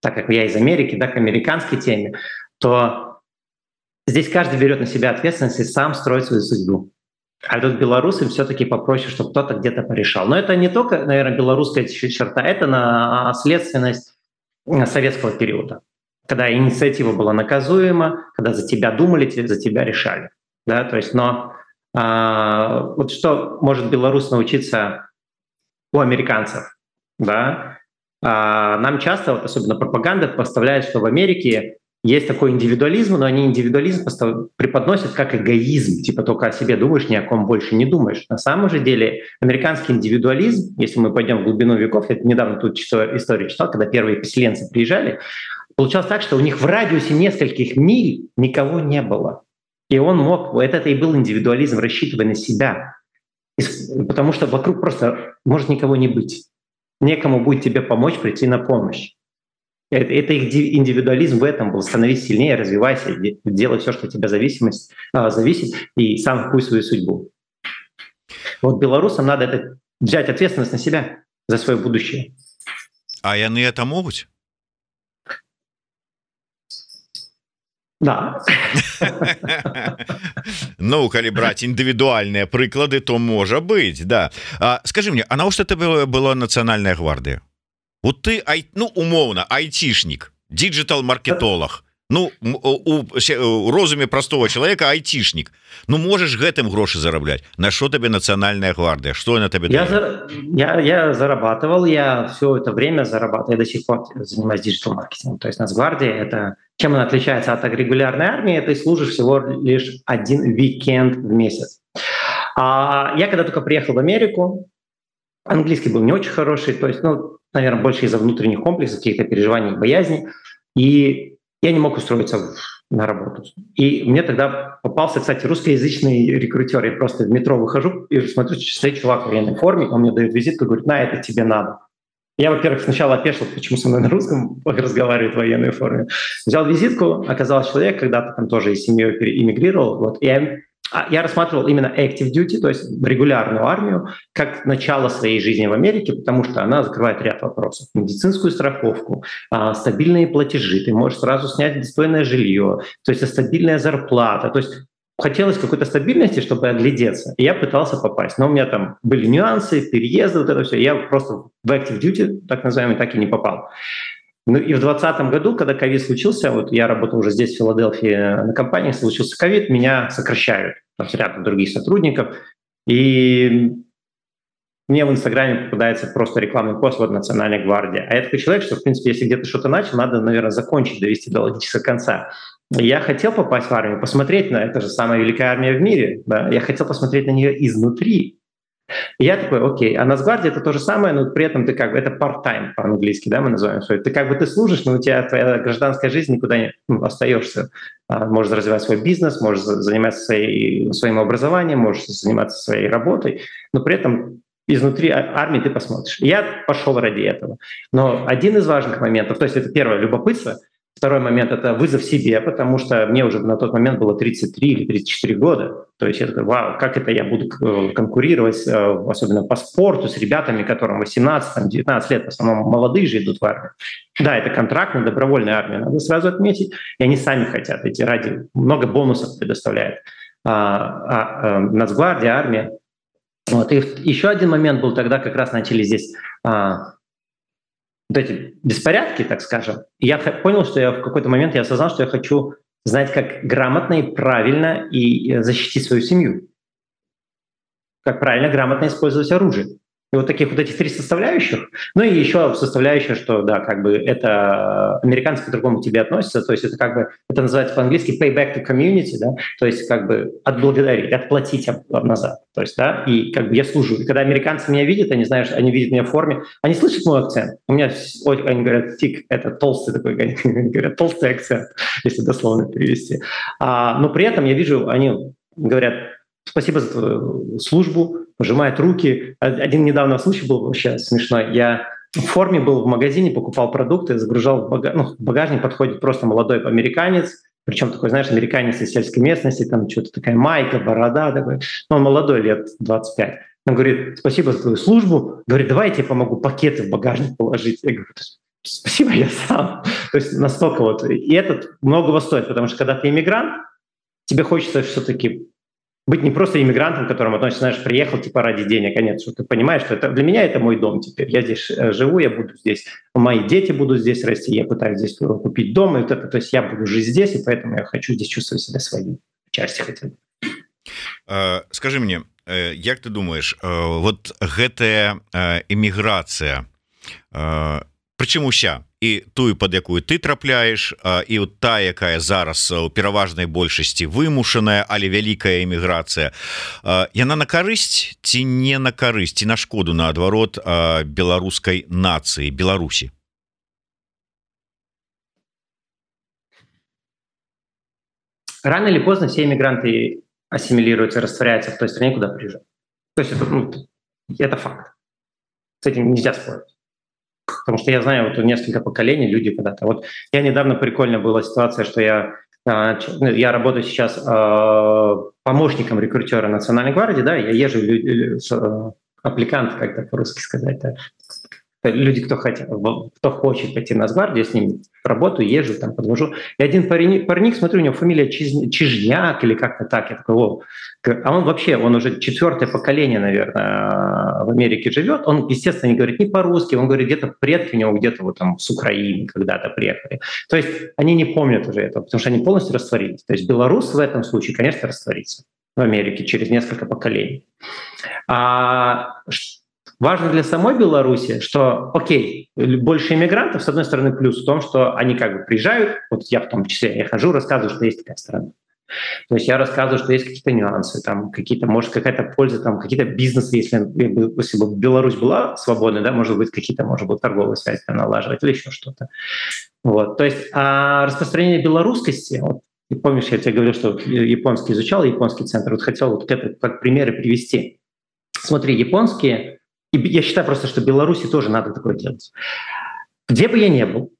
так как я из Америки да к американской теме то здесь каждый берет на себя ответственность и сам строит свою судьбу а тут белорусы все-таки попроще, чтобы кто-то где-то порешал. Но это не только, наверное, белорусская черта, это наследственность советского периода, когда инициатива была наказуема, когда за тебя думали, за тебя решали. Да? То есть, но а, вот что может белорус научиться у американцев? Да? А, нам часто, вот особенно пропаганда, поставляет, что в Америке есть такой индивидуализм, но они индивидуализм преподносят как эгоизм, типа только о себе думаешь, ни о ком больше не думаешь. На самом же деле американский индивидуализм, если мы пойдем в глубину веков, я недавно тут историю читал, когда первые поселенцы приезжали, получалось так, что у них в радиусе нескольких миль никого не было. И он мог, это, это и был индивидуализм, рассчитывая на себя. Потому что вокруг просто может никого не быть. Некому будет тебе помочь прийти на помощь. Это, это их индивидуализм в этом был. Становись сильнее, развивайся, делай все, что от тебя зависимость, а, зависит, и сам вкуй свою судьбу. Вот белорусам надо это, взять ответственность на себя за свое будущее. А яны это могут? Да. [laughs] Ну калі браць індывідуальныя прыклады то можа быть да а, скажи мне А навошта тебе была нацыянальная гвардія вот ты ай ну умоўна айцішнік диджитал маркетолог ну у розуме простого человека айцішнік Ну можешь гэтым грошы зарабляць на что тебе национальная гвардия что на тебе я, за... я я зарабатывал я все это время зарабатываю до сих пор занимаюсь диджитал маркетингом то есть нацгвардия это чем она отличается от регулярной армии ты служишь всего лишь один уикенд в месяц а я когда только приехал в Америку английский был не очень хороший то есть ну наверное, больше из-за внутренних комплексов, каких-то переживаний, боязни. И я не мог устроиться на работу. И мне тогда попался, кстати, русскоязычный рекрутер. Я просто в метро выхожу и смотрю, стоит чувак в военной форме, он мне дает визитку, говорит, на, это тебе надо. Я, во-первых, сначала опешил, почему со мной на русском [laughs] разговаривает в военной форме. Взял визитку, оказался человек, когда-то там тоже из семьи эмигрировал. Вот, и я а я рассматривал именно active duty, то есть регулярную армию, как начало своей жизни в Америке, потому что она закрывает ряд вопросов. Медицинскую страховку, а, стабильные платежи, ты можешь сразу снять достойное жилье, то есть стабильная зарплата. То есть хотелось какой-то стабильности, чтобы оглядеться. И я пытался попасть. Но у меня там были нюансы, переезды, вот это все. Я просто в active duty, так называемый, так и не попал. Ну и в 2020 году, когда ковид случился, вот я работал уже здесь, в Филадельфии, на компании, случился ковид, меня сокращают, там ряд других сотрудников, и мне в Инстаграме попадается просто рекламный пост вот Национальной гвардии. А я такой человек, что, в принципе, если где-то что-то начал, надо, наверное, закончить, довести до логического конца. Я хотел попасть в армию, посмотреть на это же самая великая армия в мире. Да? Я хотел посмотреть на нее изнутри, и я такой, окей, а Нацгвардия это то же самое, но при этом ты как бы, это part-time по-английски, да, мы называем что Ты как бы ты служишь, но у тебя твоя гражданская жизнь никуда не ну, остаешься. А, можешь развивать свой бизнес, можешь заниматься своей, своим образованием, можешь заниматься своей работой, но при этом изнутри армии ты посмотришь. Я пошел ради этого. Но один из важных моментов, то есть это первое, любопытство — Второй момент — это вызов себе, потому что мне уже на тот момент было 33 или 34 года. То есть я такой, вау, как это я буду э, конкурировать, э, особенно по спорту, с ребятами, которым 18-19 лет, в основном молодые же идут в армию. Да, это контрактная, добровольная армия, надо сразу отметить. И они сами хотят идти ради, много бонусов предоставляет. А, а, а, Нацгвардия, армия. Вот. И еще один момент был тогда, как раз начали здесь а, вот эти беспорядки, так скажем, я понял, что я в какой-то момент я осознал, что я хочу знать, как грамотно и правильно и э, защитить свою семью, как правильно, грамотно использовать оружие. И вот таких вот этих три составляющих. Ну и еще составляющая, что, да, как бы это американцы по-другому к тебе относятся, то есть это как бы, это называется по-английски pay back to community, да, то есть как бы отблагодарить, отплатить назад. То есть, да, и как бы я служу. И когда американцы меня видят, они знают, они видят меня в форме, они слышат мой акцент. У меня, они говорят, тик, это толстый такой, [laughs] они говорят, толстый акцент, [laughs] если дословно перевести. А, но при этом я вижу, они говорят, спасибо за твою службу, пожимает руки. Один недавно случай был вообще смешной. Я в форме был в магазине, покупал продукты, загружал в багаж... ну, в багажник, подходит просто молодой американец, причем такой, знаешь, американец из сельской местности, там что-то такая майка, борода, такой, ну, он молодой, лет 25. Он говорит, спасибо за твою службу. Говорит, давай я тебе помогу пакеты в багажник положить. Я говорю, спасибо, я сам. То есть настолько вот. И это многого стоит, потому что когда ты иммигрант, тебе хочется все-таки быть не просто иммигрантом, к которому относишься, знаешь, приехал типа ради денег, а что ты понимаешь, что это для меня это мой дом теперь. Я здесь э, живу, я буду здесь, мои дети будут здесь расти, я пытаюсь здесь купить дом, и вот это, то есть я буду жить здесь, и поэтому я хочу здесь чувствовать себя своим части хотя бы. Скажи мне, як ты думаешь, вот гэтая эміграцыя прычым уся. І тую под якую ты трапляеш і вот та якая зараз у пераважнай большасці вымушаная але вялікая эміграцыя. Яна на карысць ці не на карысці на шкоду наадварот беларускай нацыі Беларусі? Рано или поздно все иммигранты ассимилируются растворяются в той стране куда приезжают. То есть это, ну, это факт. С этим нельзя спорить Потому что я знаю, вот несколько поколений люди когда-то. Вот я недавно прикольно была ситуация, что я а, ну, я работаю сейчас э, помощником рекрутера Национальной гвардии, да, я езжу э, аппликант, как это по-русски сказать, да, люди, кто, хотят, кто хочет пойти на Нацгвардию, с ним работаю, езжу, там подвожу. И один парень, парник, смотрю, у него фамилия Чиж, Чижняк или как-то так. Я такой, о. А он вообще, он уже четвертое поколение, наверное, в Америке живет. Он, естественно, не говорит ни по-русски, он говорит, где-то предки у него где-то вот там с Украины когда-то приехали. То есть они не помнят уже этого, потому что они полностью растворились. То есть белорус в этом случае, конечно, растворится в Америке через несколько поколений. А Важно для самой Беларуси, что, окей, больше иммигрантов, с одной стороны, плюс в том, что они как бы приезжают, вот я в том числе, я хожу, рассказываю, что есть такая страна. То есть я рассказываю, что есть какие-то нюансы, там какие-то, может, какая-то польза, там какие-то бизнесы, если, если бы Беларусь была свободной, да, может быть, какие-то, может быть, торговые связи там налаживать или еще что-то. Вот. То есть а распространение белорусскости, вот, и помнишь, я тебе говорил, что японский изучал, японский центр, вот хотел вот это как примеры привести. Смотри, японские и я считаю просто, что Беларуси тоже надо такое делать. Где бы я ни был,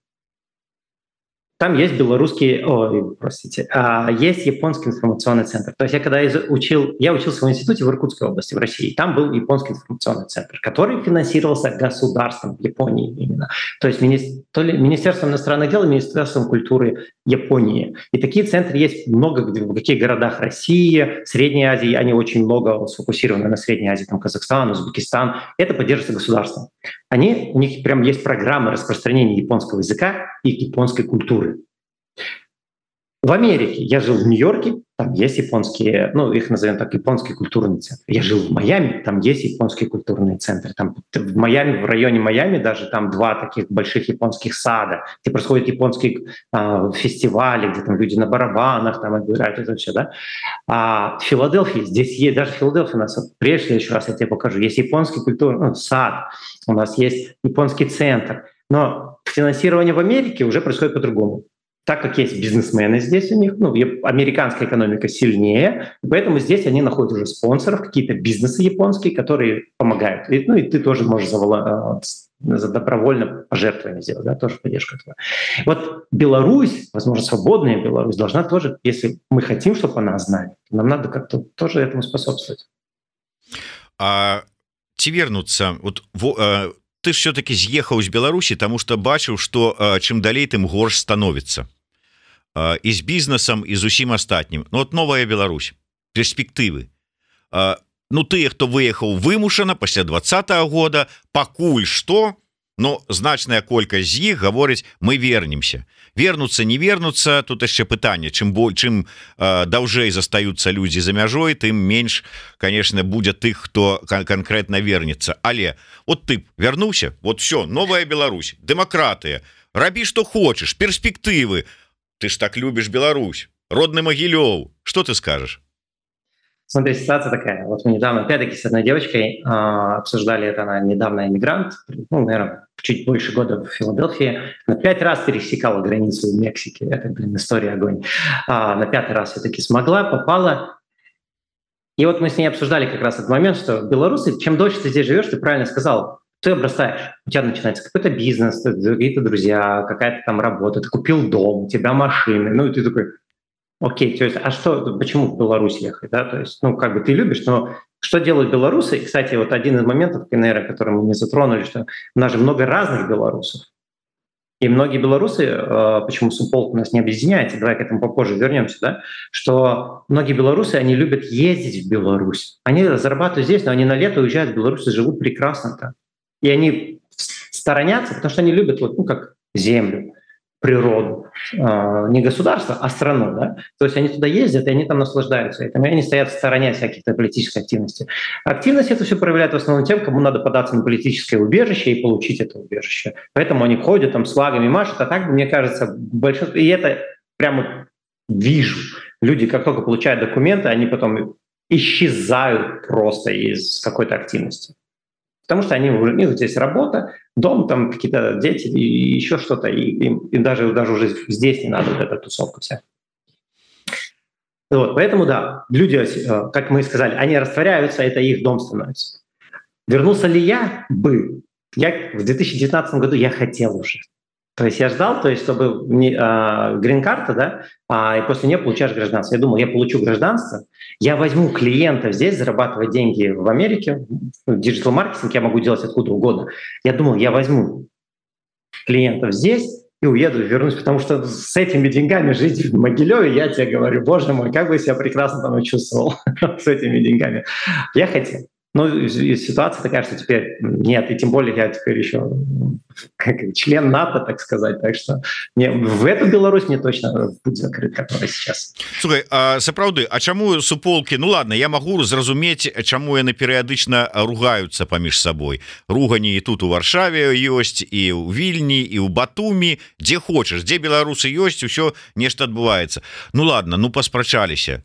там есть белорусский, ой, простите, а, есть японский информационный центр. То есть я когда учил, я учился в институте в Иркутской области в России, там был японский информационный центр, который финансировался государством Японии именно. То есть мини, то ли Министерством иностранных дел и Министерством культуры Японии. И такие центры есть много в каких городах России, Средней Азии, они очень много сфокусированы на Средней Азии, там Казахстан, Узбекистан. Это поддерживается государством. Они, у них прям есть программа распространения японского языка и японской культуры. В Америке я жил в Нью-Йорке, там есть японские, ну, их назовем так, японский культурный центр. Я жил в Майами, там есть японский культурный центр. Там в Майами, в районе Майами даже там два таких больших японских сада, где происходят японские э, фестивали, где там люди на барабанах там играют, это все, да. А в Филадельфии, здесь есть, даже в Филадельфии у нас, прежде еще раз я тебе покажу, есть японский культурный ну, сад, у нас есть японский центр, но финансирование в Америке уже происходит по-другому так как есть бизнесмены здесь у них, ну, американская экономика сильнее, поэтому здесь они находят уже спонсоров, какие-то бизнесы японские, которые помогают. И, ну и ты тоже можешь за, за добровольно пожертвование сделать, да, тоже поддержка этого. Вот Беларусь, возможно, свободная Беларусь, должна тоже, если мы хотим, чтобы она знали, нам надо как-то тоже этому способствовать. А ці вернуцца вот во, э, ты все-таки з'ехаў з Беларусі тому что бачыў что чым далей тым горш становится. І з бізнесам і з усім астатнім Ну вот новая Беларусь перспектывы Ну тыя хто выехаў вымушана пасля двадцатого года пакуль что но значная колькасць з іх гаворыць мы вернемся вернуться не вернуться тут яшчэ пытанне чым боль чым э, даўжэй застаюцца людзі за мяжой тым менш конечно будзе тых хто кон конкретно вернется але вот ты вярнуўся вот все новая Беларусь демократыя рабі что хочешь перспектывы ты ж так любишь Беларусь родны могілёў что ты скажешь Смотри, ситуация такая. Вот мы недавно, опять-таки, с одной девочкой э, обсуждали это, она недавно иммигрант, ну, наверное, чуть больше года в Филадельфии. На пять раз пересекала границу в Мексике. Это, блин, история огонь. А, на пятый раз все-таки смогла, попала. И вот мы с ней обсуждали как раз этот момент, что белорусы, чем дольше ты здесь живешь, ты правильно сказал, ты обрастаешь, у тебя начинается какой-то бизнес, какие-то друзья, какая-то там работа, ты купил дом, у тебя машины, ну и ты такой, Окей, то есть, а что, почему в Беларусь ехать, да, то есть, ну, как бы ты любишь, но что делают белорусы? И, кстати, вот один из моментов, наверное, который мы не затронули, что у нас же много разных белорусов, и многие белорусы, э, почему Суполк у нас не объединяется, давай к этому попозже вернемся, да, что многие белорусы, они любят ездить в Беларусь. Они зарабатывают здесь, но они на лето уезжают в Беларусь и живут прекрасно там. И они сторонятся, потому что они любят, вот, ну, как землю природу, а, не государство, а страну. Да? То есть они туда ездят, и они там наслаждаются этим, и они стоят в стороне всяких-то политической активности. Активность это все проявляет в основном тем, кому надо податься на политическое убежище и получить это убежище. Поэтому они ходят там с флагами, машут, а так, мне кажется, большинство... И это прямо вижу. Люди, как только получают документы, они потом исчезают просто из какой-то активности потому что они уже, у них здесь работа, дом, там какие-то дети и еще что-то, и им, им даже, даже уже здесь не надо вот эта тусовка вся. Вот, поэтому, да, люди, э, как мы сказали, они растворяются, это их дом становится. Вернулся ли я? Бы. Я в 2019 году я хотел уже. То есть я ждал, то есть чтобы а, грин-карта, да, а, и после нее получаешь гражданство. Я думал, я получу гражданство, я возьму клиента здесь, зарабатывать деньги в Америке, digital-маркетинг я могу делать откуда угодно. Я думал, я возьму клиентов здесь и уеду, вернусь, потому что с этими деньгами жить в Могилеве, я тебе говорю, боже мой, как бы себя прекрасно там чувствовал [laughs] с этими деньгами. Я хотел. Ну, ситуация такая, что теперь нет, и тем более я теперь еще как член НАТО, так сказать. Так что не, в эту Беларусь не точно будет закрыт, которая сейчас. Слушай, а, сапраўды, а чаму суполки? Ну ладно, я могу зразумець, чаму яны перыядычна ругаются паміж собой. Ругані і тут у Варшаве ёсць і ў Вільні і ў Батумі, дзе хочаш, дзе беларусы ёсць, усё нешта адбываецца. Ну ладно, ну паспрачаліся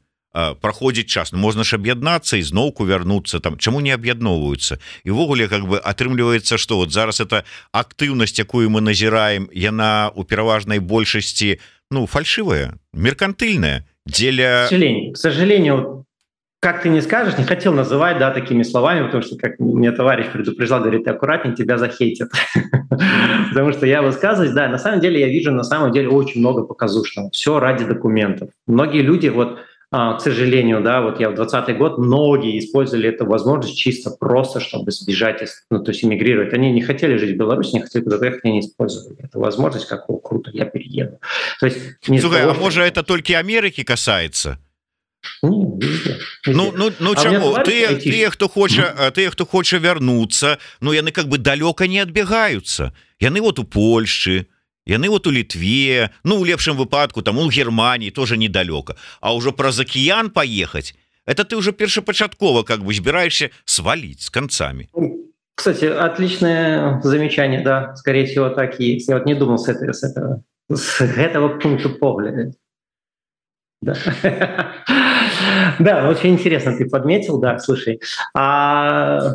проходзіць час. Ну, можна ж аб'яднацца і зноўку вярнуцца там чаму не аб'ядноўваюцца? Івогуле как бы атрымліваецца что вот зараз это актыўнасць якую мы назіраем яна у пераважнай большасці ну фальшивая меркантыльная дзеля к сожалению как ты не скажешь не хотел называть да такими словами потому что как мне товарищ предупреждал говорит ты аккуратней тебя захейтят [laughs] потому что я высказываюсь да на самом деле я вижу на самом деле очень много показушного все ради документов. Многие люди вот к сожалению, да, вот я в 2020 год, многие использовали эту возможность чисто просто, чтобы сбежать, ну, то есть эмигрировать. Они не хотели жить в Беларуси, не хотели куда поехать, они не использовали эту возможность, как, о, круто, я перееду. То есть... Не Слушай, того, а может, это только Америки касается? Ну ну ну а чаму ты ты хто хоча ты хто хоча вярнуцца Ну яны как бы далёка не адбягаюцца яны вот у Польшчы яны вот у літве ну у лепшым выпадку там у Германії тоже недалёка А ўжо праз акіян поехать это ты уже першапачаткова как бы збіраешься свалить с концами кстати отличное замечание да скорее всего так и я вот не думал с этого с этого с этого пункта погляда да. [laughs] да, очень интересно ты подметил, да, слушай. А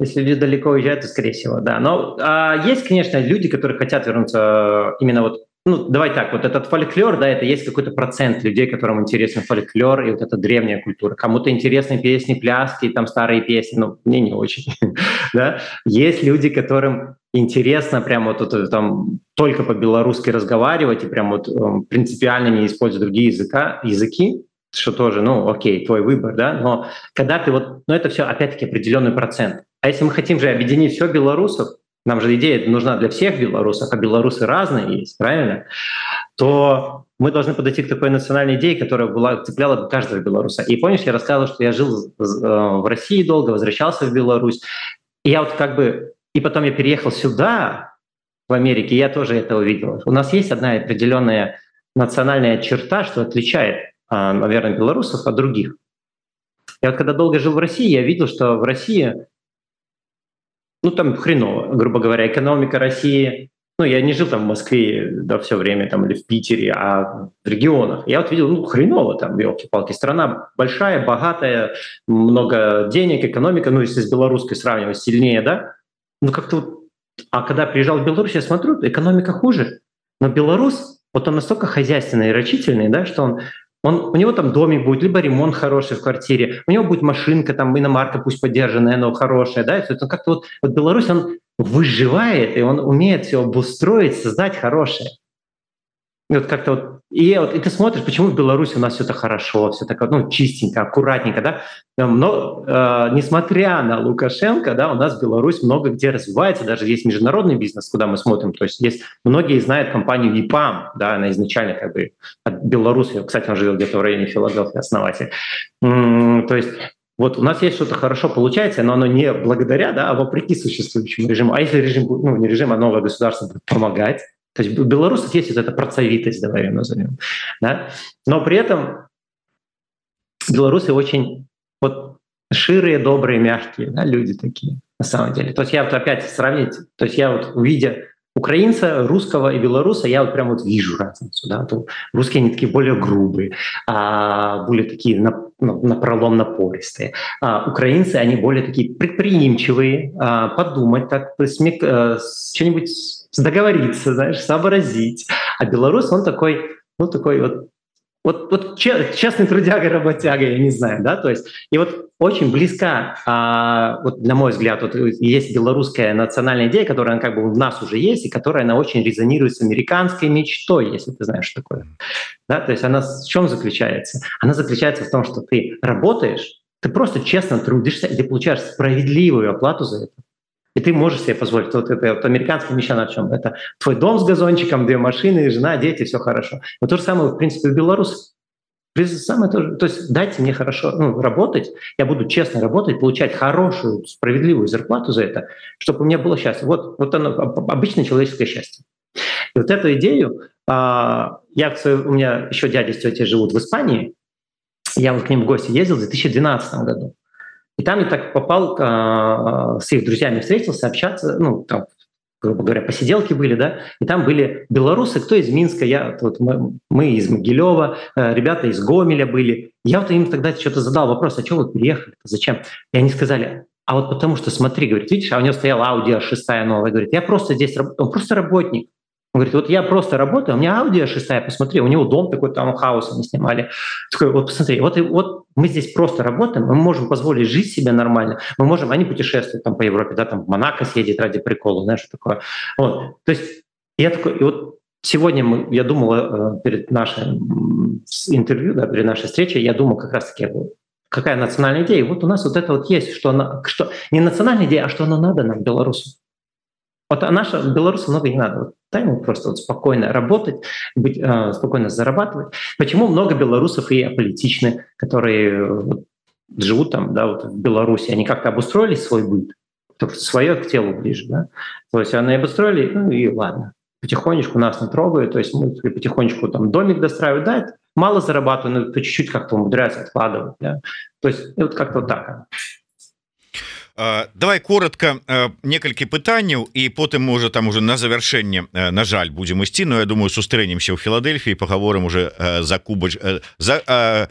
если люди далеко уезжают, то скорее всего, да. Но а есть, конечно, люди, которые хотят вернуться именно вот ну, давай так, вот этот фольклор, да, это есть какой-то процент людей, которым интересен фольклор и вот эта древняя культура. Кому-то интересны песни, пляски, там старые песни, но мне не очень, [laughs] да. Есть люди, которым интересно прямо вот, вот там только по-белорусски разговаривать и прям вот эм, принципиально не использовать другие языка, языки, что тоже, ну, окей, твой выбор, да, но когда ты вот, ну, это все опять-таки определенный процент. А если мы хотим же объединить все белорусов, нам же идея нужна для всех белорусов, а белорусы разные есть, правильно? То мы должны подойти к такой национальной идее, которая была, цепляла бы каждого белоруса. И помнишь, я рассказывал, что я жил э, в России долго, возвращался в Беларусь. И я вот как бы... И потом я переехал сюда, в Америке, я тоже это увидел. У нас есть одна определенная национальная черта, что отличает, а, наверное, белорусов от других. Я вот когда долго жил в России, я видел, что в России ну, там хреново, грубо говоря, экономика России. Ну, я не жил там в Москве да, все время там или в Питере, а в регионах. Я вот видел, ну, хреново там, елки-палки. Страна большая, богатая, много денег, экономика, ну, если с белорусской сравнивать, сильнее, да? Ну, как-то вот... А когда приезжал в Беларусь, я смотрю, экономика хуже. Но белорус, вот он настолько хозяйственный и рачительный, да, что он он, у него там домик будет, либо ремонт хороший в квартире, у него будет машинка, там иномарка пусть поддержанная, но хорошая, да, это как-то вот, вот Беларусь, он выживает, и он умеет все обустроить, создать хорошее. И вот как-то вот и, вот, и ты смотришь, почему в Беларуси у нас все так хорошо, все так ну, чистенько, аккуратненько, да? Но э, несмотря на Лукашенко, да, у нас в Беларусь много где развивается, даже есть международный бизнес, куда мы смотрим. То есть есть многие знают компанию ЕПАМ, да, она изначально как бы от Беларуси, кстати, он живет где-то в районе Филадельфии, основатель. то есть вот у нас есть что-то хорошо получается, но оно не благодаря, да, а вопреки существующему режиму. А если режим, ну не режим, а новое государство будет помогать, то есть у белорусов есть эта процовитость, давай ее назовем. Да? Но при этом белорусы очень вот ширые, добрые, мягкие да, люди такие на самом деле. То есть я вот опять сравнить, то есть я вот увидя украинца, русского и белоруса, я вот прям вот вижу разницу. Да? То русские они такие более грубые, а более такие на, ну, на пролом напористые. А украинцы, они более такие предприимчивые, а, подумать так, смек, а, что-нибудь договориться, знаешь, сообразить. А белорус, он такой, ну, такой вот вот, вот честный трудяга, работяга, я не знаю, да, то есть, и вот очень близка, а, вот на мой взгляд, вот есть белорусская национальная идея, которая она как бы в нас уже есть, и которая она очень резонирует с американской мечтой, если ты знаешь, что такое. Да, то есть она в чем заключается? Она заключается в том, что ты работаешь, ты просто честно трудишься, и ты получаешь справедливую оплату за это. И ты можешь себе позволить. Вот это вот американская мечта на чем? Это твой дом с газончиком, две машины, жена, дети, все хорошо. Но то же самое, в принципе, у белорусов. Самое то, же, то есть дайте мне хорошо ну, работать, я буду честно работать, получать хорошую, справедливую зарплату за это, чтобы у меня было счастье. Вот, вот оно, обычное человеческое счастье. И вот эту идею, а, я, у меня еще дядя с тетей живут в Испании, я вот к ним в гости ездил в 2012 году. И там я так попал, э, с их друзьями встретился, общаться, ну, там, грубо говоря, посиделки были, да, и там были белорусы, кто из Минска, я, вот мы, мы из Могилева, э, ребята из Гомеля были. Я вот им тогда что-то задал вопрос, а что вы приехали, зачем? И они сказали, а вот потому что, смотри, говорит, видишь, а у него стояла Audi 6 новая, говорит, я просто здесь, он просто работник, он говорит, вот я просто работаю, у меня аудио шестая, посмотри, у него дом такой таунхаус они снимали. Такой, вот посмотри, вот, вот мы здесь просто работаем, мы можем позволить жить себе нормально, мы можем, они путешествуют там по Европе, да, там в Монако съездить ради прикола, знаешь, что такое. Вот. То есть я такой, и вот сегодня мы, я думал э, перед нашим интервью, да, перед нашей встречей, я думал как раз-таки, какая национальная идея. И вот у нас вот это вот есть, что, она, что не национальная идея, а что она надо нам, белорусам. Вот а наша белорусы много не надо. Вот, дай ему просто вот спокойно работать, быть, э, спокойно зарабатывать. Почему много белорусов и аполитичны, которые вот, живут там, да, вот в Беларуси, они как-то обустроили свой быт, свое к телу ближе, да. То есть они обустроили, ну и ладно, потихонечку нас не трогают, то есть мы потихонечку там домик достраивают, да, мало зарабатывают, но по чуть-чуть как-то умудряются откладывать, да. То есть вот как-то вот так. Давай коротко некалькі пытанняў і потым можа там уже на завяршэнне на жаль будем ісці но я думаю сустрэнемся ў філадельфіі паговорым уже за кубач за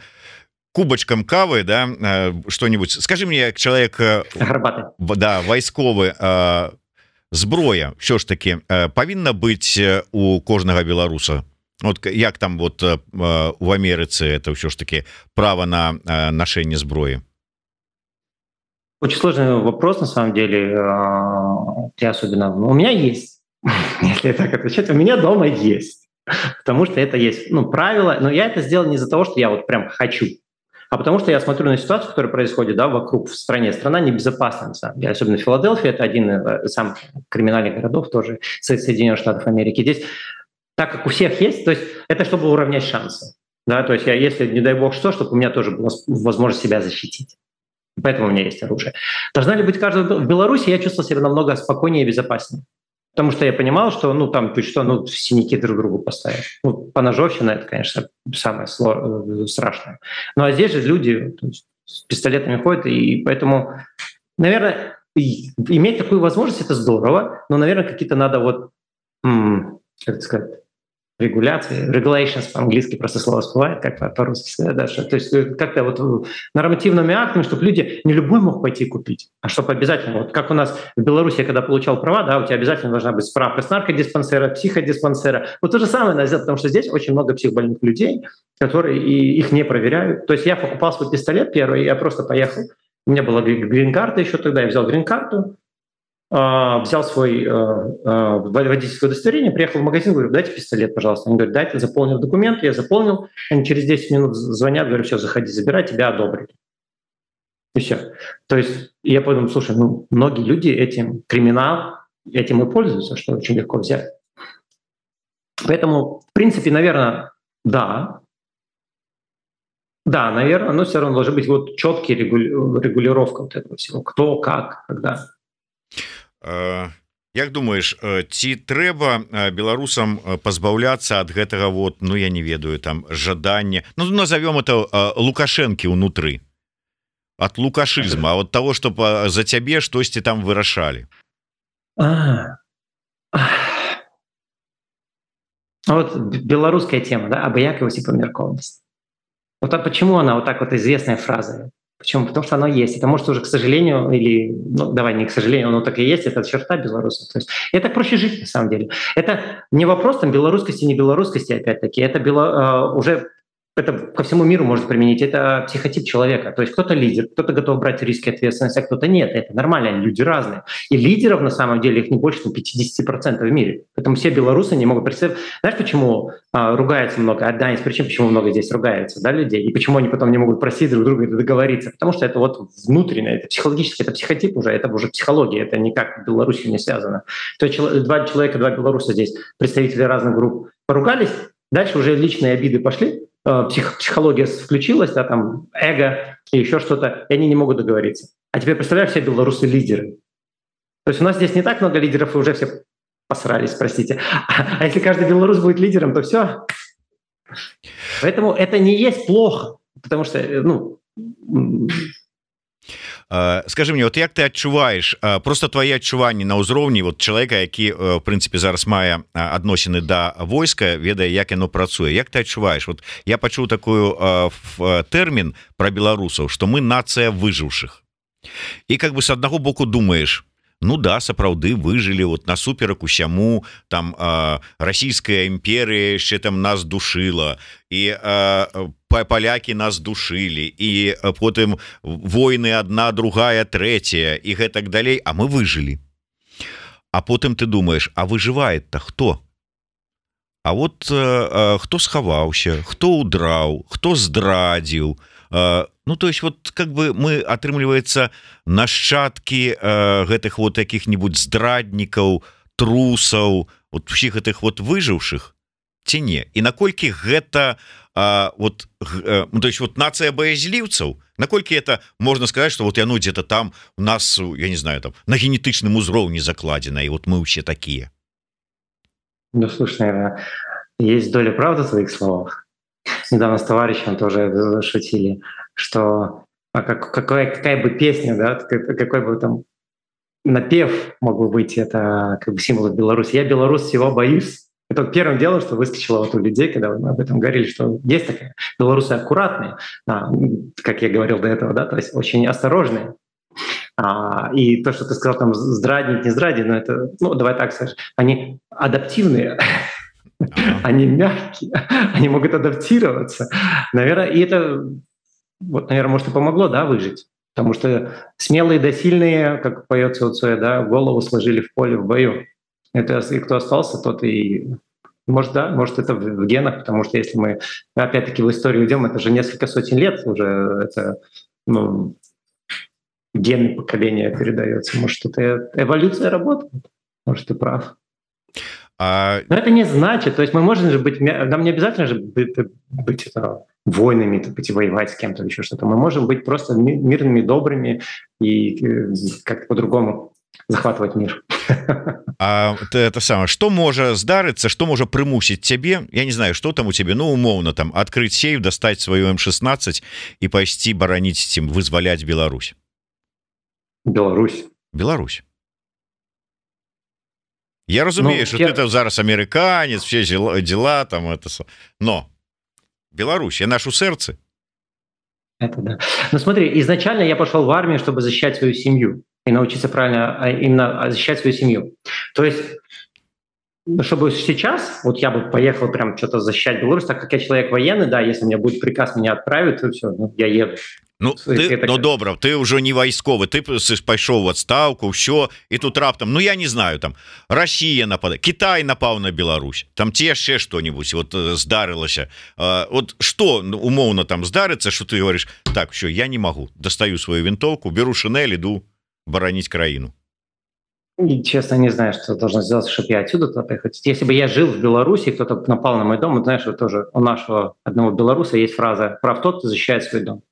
кубачкам кавы да что-нибудь скажи мне як чалавек да вайсковы зброя все ж таки павінна быць у кожнага беларуса? Вот як там вот у Амерыцы это все ж таки право на ношение зброі Очень сложный вопрос, на самом деле. Ты особенно... У меня есть. [laughs] Если так отвечать, у меня дома есть. Потому что это есть ну, правило. Но я это сделал не из-за того, что я вот прям хочу. А потому что я смотрю на ситуацию, которая происходит да, вокруг в стране. Страна небезопасна, на самом деле. Особенно Филадельфия, это один из самых криминальных городов тоже Соединенных Штатов Америки. Здесь, так как у всех есть, то есть это чтобы уравнять шансы. Да, то есть я, если, не дай бог что, чтобы у меня тоже была возможность себя защитить. Поэтому у меня есть оружие. Должна ли быть каждая... В Беларуси я чувствовал себя намного спокойнее и безопаснее. Потому что я понимал, что, ну, там, чуть что, ну, синяки друг другу поставят. Ну, по ножовщина это, конечно, самое э, страшное. Ну, а здесь же люди есть, с пистолетами ходят, и поэтому, наверное, иметь такую возможность – это здорово, но, наверное, какие-то надо вот, как сказать, регуляции, regulations по-английски просто слово всплывает, как по-русски сказать, да, что, то есть э, как-то вот э, нормативными актами, чтобы люди не любой мог пойти купить, а чтобы обязательно, вот как у нас в Беларуси, когда получал права, да, у тебя обязательно должна быть справка с наркодиспансера, психодиспансера. Вот то же самое надо сделать, потому что здесь очень много психбольных людей, которые и их не проверяют. То есть я покупал свой пистолет первый, я просто поехал, у меня была грин-карта еще тогда, я взял грин-карту, взял свой э, э, водительское удостоверение, приехал в магазин, говорю, дайте пистолет, пожалуйста. Они говорят, дайте, заполнил документ, я заполнил. Они через 10 минут звонят, говорят, все, заходи, забирай, тебя одобрили. И все. То есть я подумал, слушай, ну, многие люди этим, криминал, этим и пользуются, что очень легко взять. Поэтому, в принципе, наверное, да. Да, наверное, но все равно должна быть вот четкий регулировка вот этого всего. Кто, как, когда. Як думаешь ці трэба беларусам пазбаўляцца ад гэтага вот ну я не ведаю там жаданне Ну назовем это лукашэнкі унутры от лукашызма от того что за цябе штосьці там вырашалі. Вот беларуская тема да абыякавасць і памяркоўнасць. Вот а почему она вот так вот известная фраза Почему? Потому что оно есть. Это может уже, к сожалению, или, ну, давай не к сожалению, оно так и есть, это черта белорусов. То есть это проще жить, на самом деле. Это не вопрос там белорусскости, не белорусскости, опять-таки. Это бело, э, уже это ко всему миру может применить, это психотип человека. То есть кто-то лидер, кто-то готов брать риски ответственность, а кто-то нет. Это нормально, люди разные. И лидеров на самом деле их не больше чем 50% в мире. Поэтому все белорусы не могут представить. Знаешь, почему а, ругается много? Одна из причин, почему много здесь ругается да, людей, и почему они потом не могут просить друг друга договориться. Потому что это вот внутреннее, это психологически, это психотип уже, это уже психология, это никак с Беларусью не связано. То есть два человека, два белоруса здесь, представители разных групп, поругались, дальше уже личные обиды пошли, псих, психология включилась, да, там эго и еще что-то, и они не могут договориться. А теперь представляешь, все белорусы лидеры. То есть у нас здесь не так много лидеров, и уже все посрались, простите. А если каждый белорус будет лидером, то все. Поэтому это не есть плохо, потому что, э, ну, скажи мне вот як ты адчуваеш просто твои адчуванні на ўзроўні вот чалавека які в прынцыпе зараз мае адносіны да войска ведае як яно працуе. Як ты адчуваеш вот я пачуў такую тэрмін про беларусаў что мы нацыя выжыўшых. І как бы с аднаго боку думаешь Ну да сапраўды выжылі вот насуперак усяму там расійская імперія яшчэ там нас душила і палякі нас душылі і потым войны одна другая третья і гэтак далей а мы выжылі. А потым ты думаешь а выжывает-то хто? А вот хто схаваўся хто удраў хто здрадзіў Ну то есть вот как бы мы атрымліваецца нашчадкі гэтых вот каких-нибудь здраднікаў трусаў вот всіх гэтых вот выжыўшых ці не? І наколькі гэта а, вот а, ну, то есть вот нацыя баязліўцаў наколькі это можна сказать что вот яно где-то там у нас я не знаю там на генетычным узроўні закладзена і вот мы все такие? Ну, слушай, наверное, есть доля правды в своих словах недавно с товарищем тоже шутили что а как, какая, какая бы песня да какой бы там напев мог бы быть это как бы символ Беларуси. Я белорус всего боюсь. Это первым делом, что выскочило вот у людей, когда мы об этом говорили, что есть такая белорусы аккуратные, а, как я говорил до этого, да, то есть очень осторожные. А, и то, что ты сказал, там, здраднить, не здрадить, но это, ну, давай так скажем, они адаптивные, они мягкие, [laughs] они могут адаптироваться. Наверное, и это, вот, наверное, может, и помогло, да, выжить. Потому что смелые да сильные, как поется у Цоя, да, голову сложили в поле в бою. Это и кто остался, тот и может, да, может, это в генах, потому что если мы опять-таки в историю идем, это же несколько сотен лет уже это ну, гены поколения передается. Может, это эволюция работает. Может, ты прав. А... Но это не значит, то есть мы можем же быть, нам не обязательно же быть, быть это, войнами, это, быть воевать с кем-то еще что-то. Мы можем быть просто мирными, добрыми и э, как-то по-другому захватывать мир. [laughs] А это самое что можа здарыцца что можа прымусіць цябе Я не знаю что там у тебе ну умоўно там открыть сейф достать свою М16 і пайсці бараніць цім вызваляць Беларусь Беларусь Беларусь я разумею ну, что я... это зараз американец все дела, дела там это но Беларусь я нашу сэрцы это да. Ну смотри изначально я пошел в армию чтобы защищать свою семью и научиться правильно а, именно защищать свою семью. То есть чтобы сейчас, вот я бы поехал прям что-то защищать Беларусь, так как я человек военный, да, если у меня будет приказ меня отправить, то все, ну, я еду. Ну ты, так... ну добра ты уже не вайсковы ты пайшоў в адстаўку все і тут раптам Ну я не знаю там Россия напада Китай напаў на Беларусь там ці яшчэ что-нибудь вот э, здарылася вот что ну, умоўно там здарыцца что ты говоришь так все я не могу достаю свою винтовку беру шинель иду бараніць краіну и, честно не знаю что должно сделать чтобы я отсюда то приехать если бы я жил в Беларуси кто-то напал на мой дом знаешь вот тоже у нашего одного белоруса есть фраза прав тот кто защищает свой дом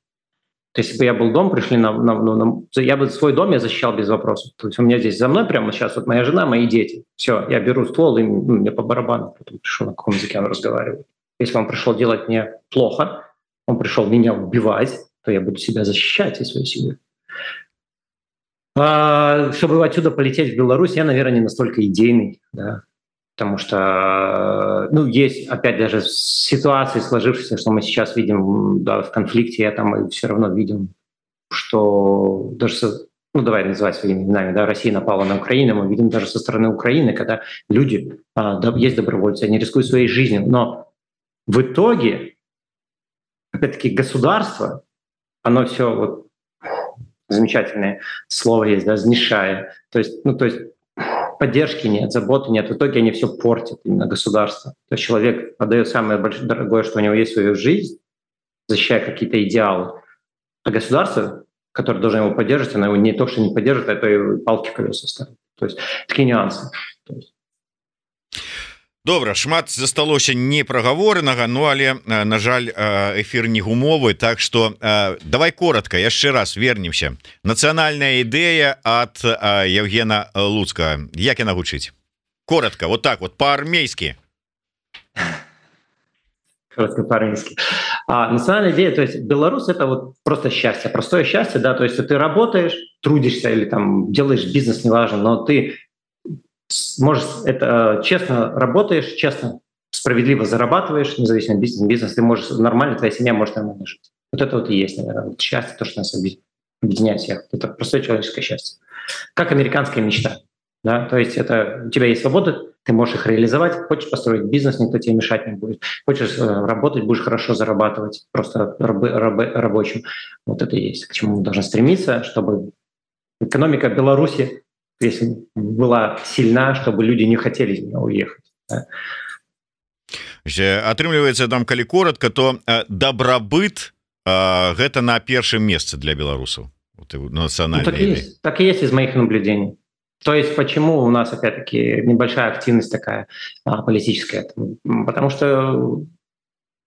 то есть, если бы я был дом пришли на, на, на, на я бы свой дом я защищал без вопросов. То есть у меня здесь за мной прямо сейчас вот моя жена мои дети. Все я беру ствол и ну, мне по барабану. Потом пришел на каком языке он разговаривает. Если он пришел делать мне плохо он пришел меня убивать то я буду себя защищать и свою семью а, чтобы отсюда полететь в Беларусь, я, наверное, не настолько идейный, да, потому что, ну, есть, опять даже ситуации сложившиеся, что мы сейчас видим да, в конфликте, я там и все равно видим, что даже, со, ну, давай называть своими именами, да, Россия напала на Украину, мы видим даже со стороны Украины, когда люди, а, да, есть добровольцы, они рискуют своей жизнью, но в итоге, опять-таки, государство, оно все вот замечательное слово есть, да, знешая. То есть, ну, то есть поддержки нет, заботы нет. В итоге они все портят, именно государство. То есть человек отдает самое большое, дорогое, что у него есть свою жизнь, защищая какие-то идеалы. А государство, которое должно его поддерживать, оно его не то, что не поддерживает, а то и палки колеса ставит. То есть такие нюансы. То есть, добра шмат засталося не прагаворанага Ну але на жаль эфир не гумовы Так что давай коротко яшчэ раз вернемся. Нацыянальная ідэя от Евгена луцка як яна гучыць? Коротко вот так вот по-армейски по-армейски национальная идея то есть белорус это вот просто счастье простое счастье да то есть ты работаешь трудишься или там делаешь бизнес неважно но ты можешь это честно работаешь, честно, справедливо зарабатываешь, независимо бизнес, бизнес, ты можешь нормально, твоя семья может нормально жить. Вот это вот и есть, наверное, вот счастье, то, что нас объединяет всех. Это простое человеческое счастье. Как американская мечта. Да? То есть это, у тебя есть свобода, ты можешь их реализовать, хочешь построить бизнес, никто тебе мешать не будет. Хочешь э, работать, будешь хорошо зарабатывать, просто рабы, рабы, рабочим. Вот это и есть, к чему мы должны стремиться, чтобы экономика Беларуси если была сильна, чтобы люди не хотели из нее уехать. Да? атрымліваецца там калі коротко то добробыт гэта на першым месцы для беларусаў нацыянальна ну, так, так и есть из моих наблюдений То есть почему у нас опять-таки небольшая активность такая политическая? Потому что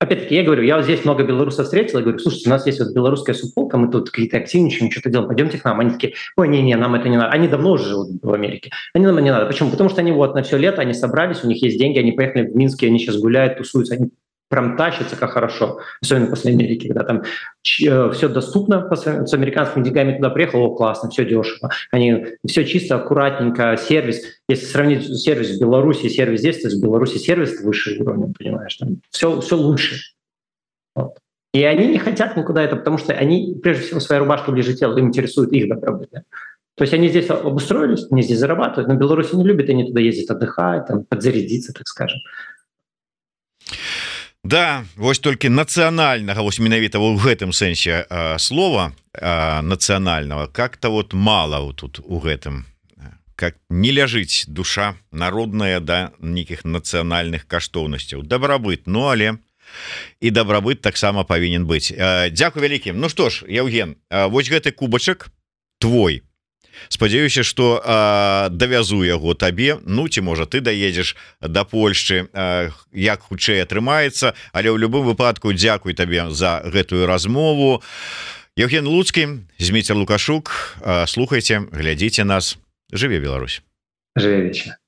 Опять-таки, я говорю, я вот здесь много белорусов встретил, и говорю, слушайте, у нас есть вот белорусская субполка, мы тут какие-то активничаем, что-то делаем, пойдемте к нам. Они такие, ой, не-не, нам это не надо. Они давно уже живут в Америке. Они нам не надо. Почему? Потому что они вот на все лето, они собрались, у них есть деньги, они поехали в Минске, они сейчас гуляют, тусуются, они прям тащится как хорошо, особенно после Америки, когда там э, все доступно, с американскими деньгами туда приехал, о, классно, все дешево, они все чисто, аккуратненько, сервис, если сравнить сервис в Беларуси и сервис здесь, то есть в Беларуси сервис выше уровня, понимаешь, там все, все лучше. Вот. И они не хотят никуда это, потому что они, прежде всего, своя рубашка ближе тела, им интересует их добробыт. То есть они здесь обустроились, они здесь зарабатывают, но Беларусь не любит, они туда ездят отдыхать, там, подзарядиться, так скажем. Да вось толькі нацыянальнага вось менавіта ў гэтым сэнсе слова нацыянального как-то вот мало тут у гэтым. Как не ляжыць душа народная да нейкіх нацыянальных каштоўнасцяў. Дабрабыт Ну але і дабрабыт таксама павінен быць. Дякую вялікім Ну што ж Евген вось гэты кубачак твой спадзяюся что давязу яго табе. Ну ці можа ты даедзеш до Польшчы як хутчэй атрымаецца. Але ў любым выпадку Дякуй табе за гэтую размову. Евген луцкі зміцер лукашук слухайте глядзіце нас. Жыве Беларусь. Жыве вечна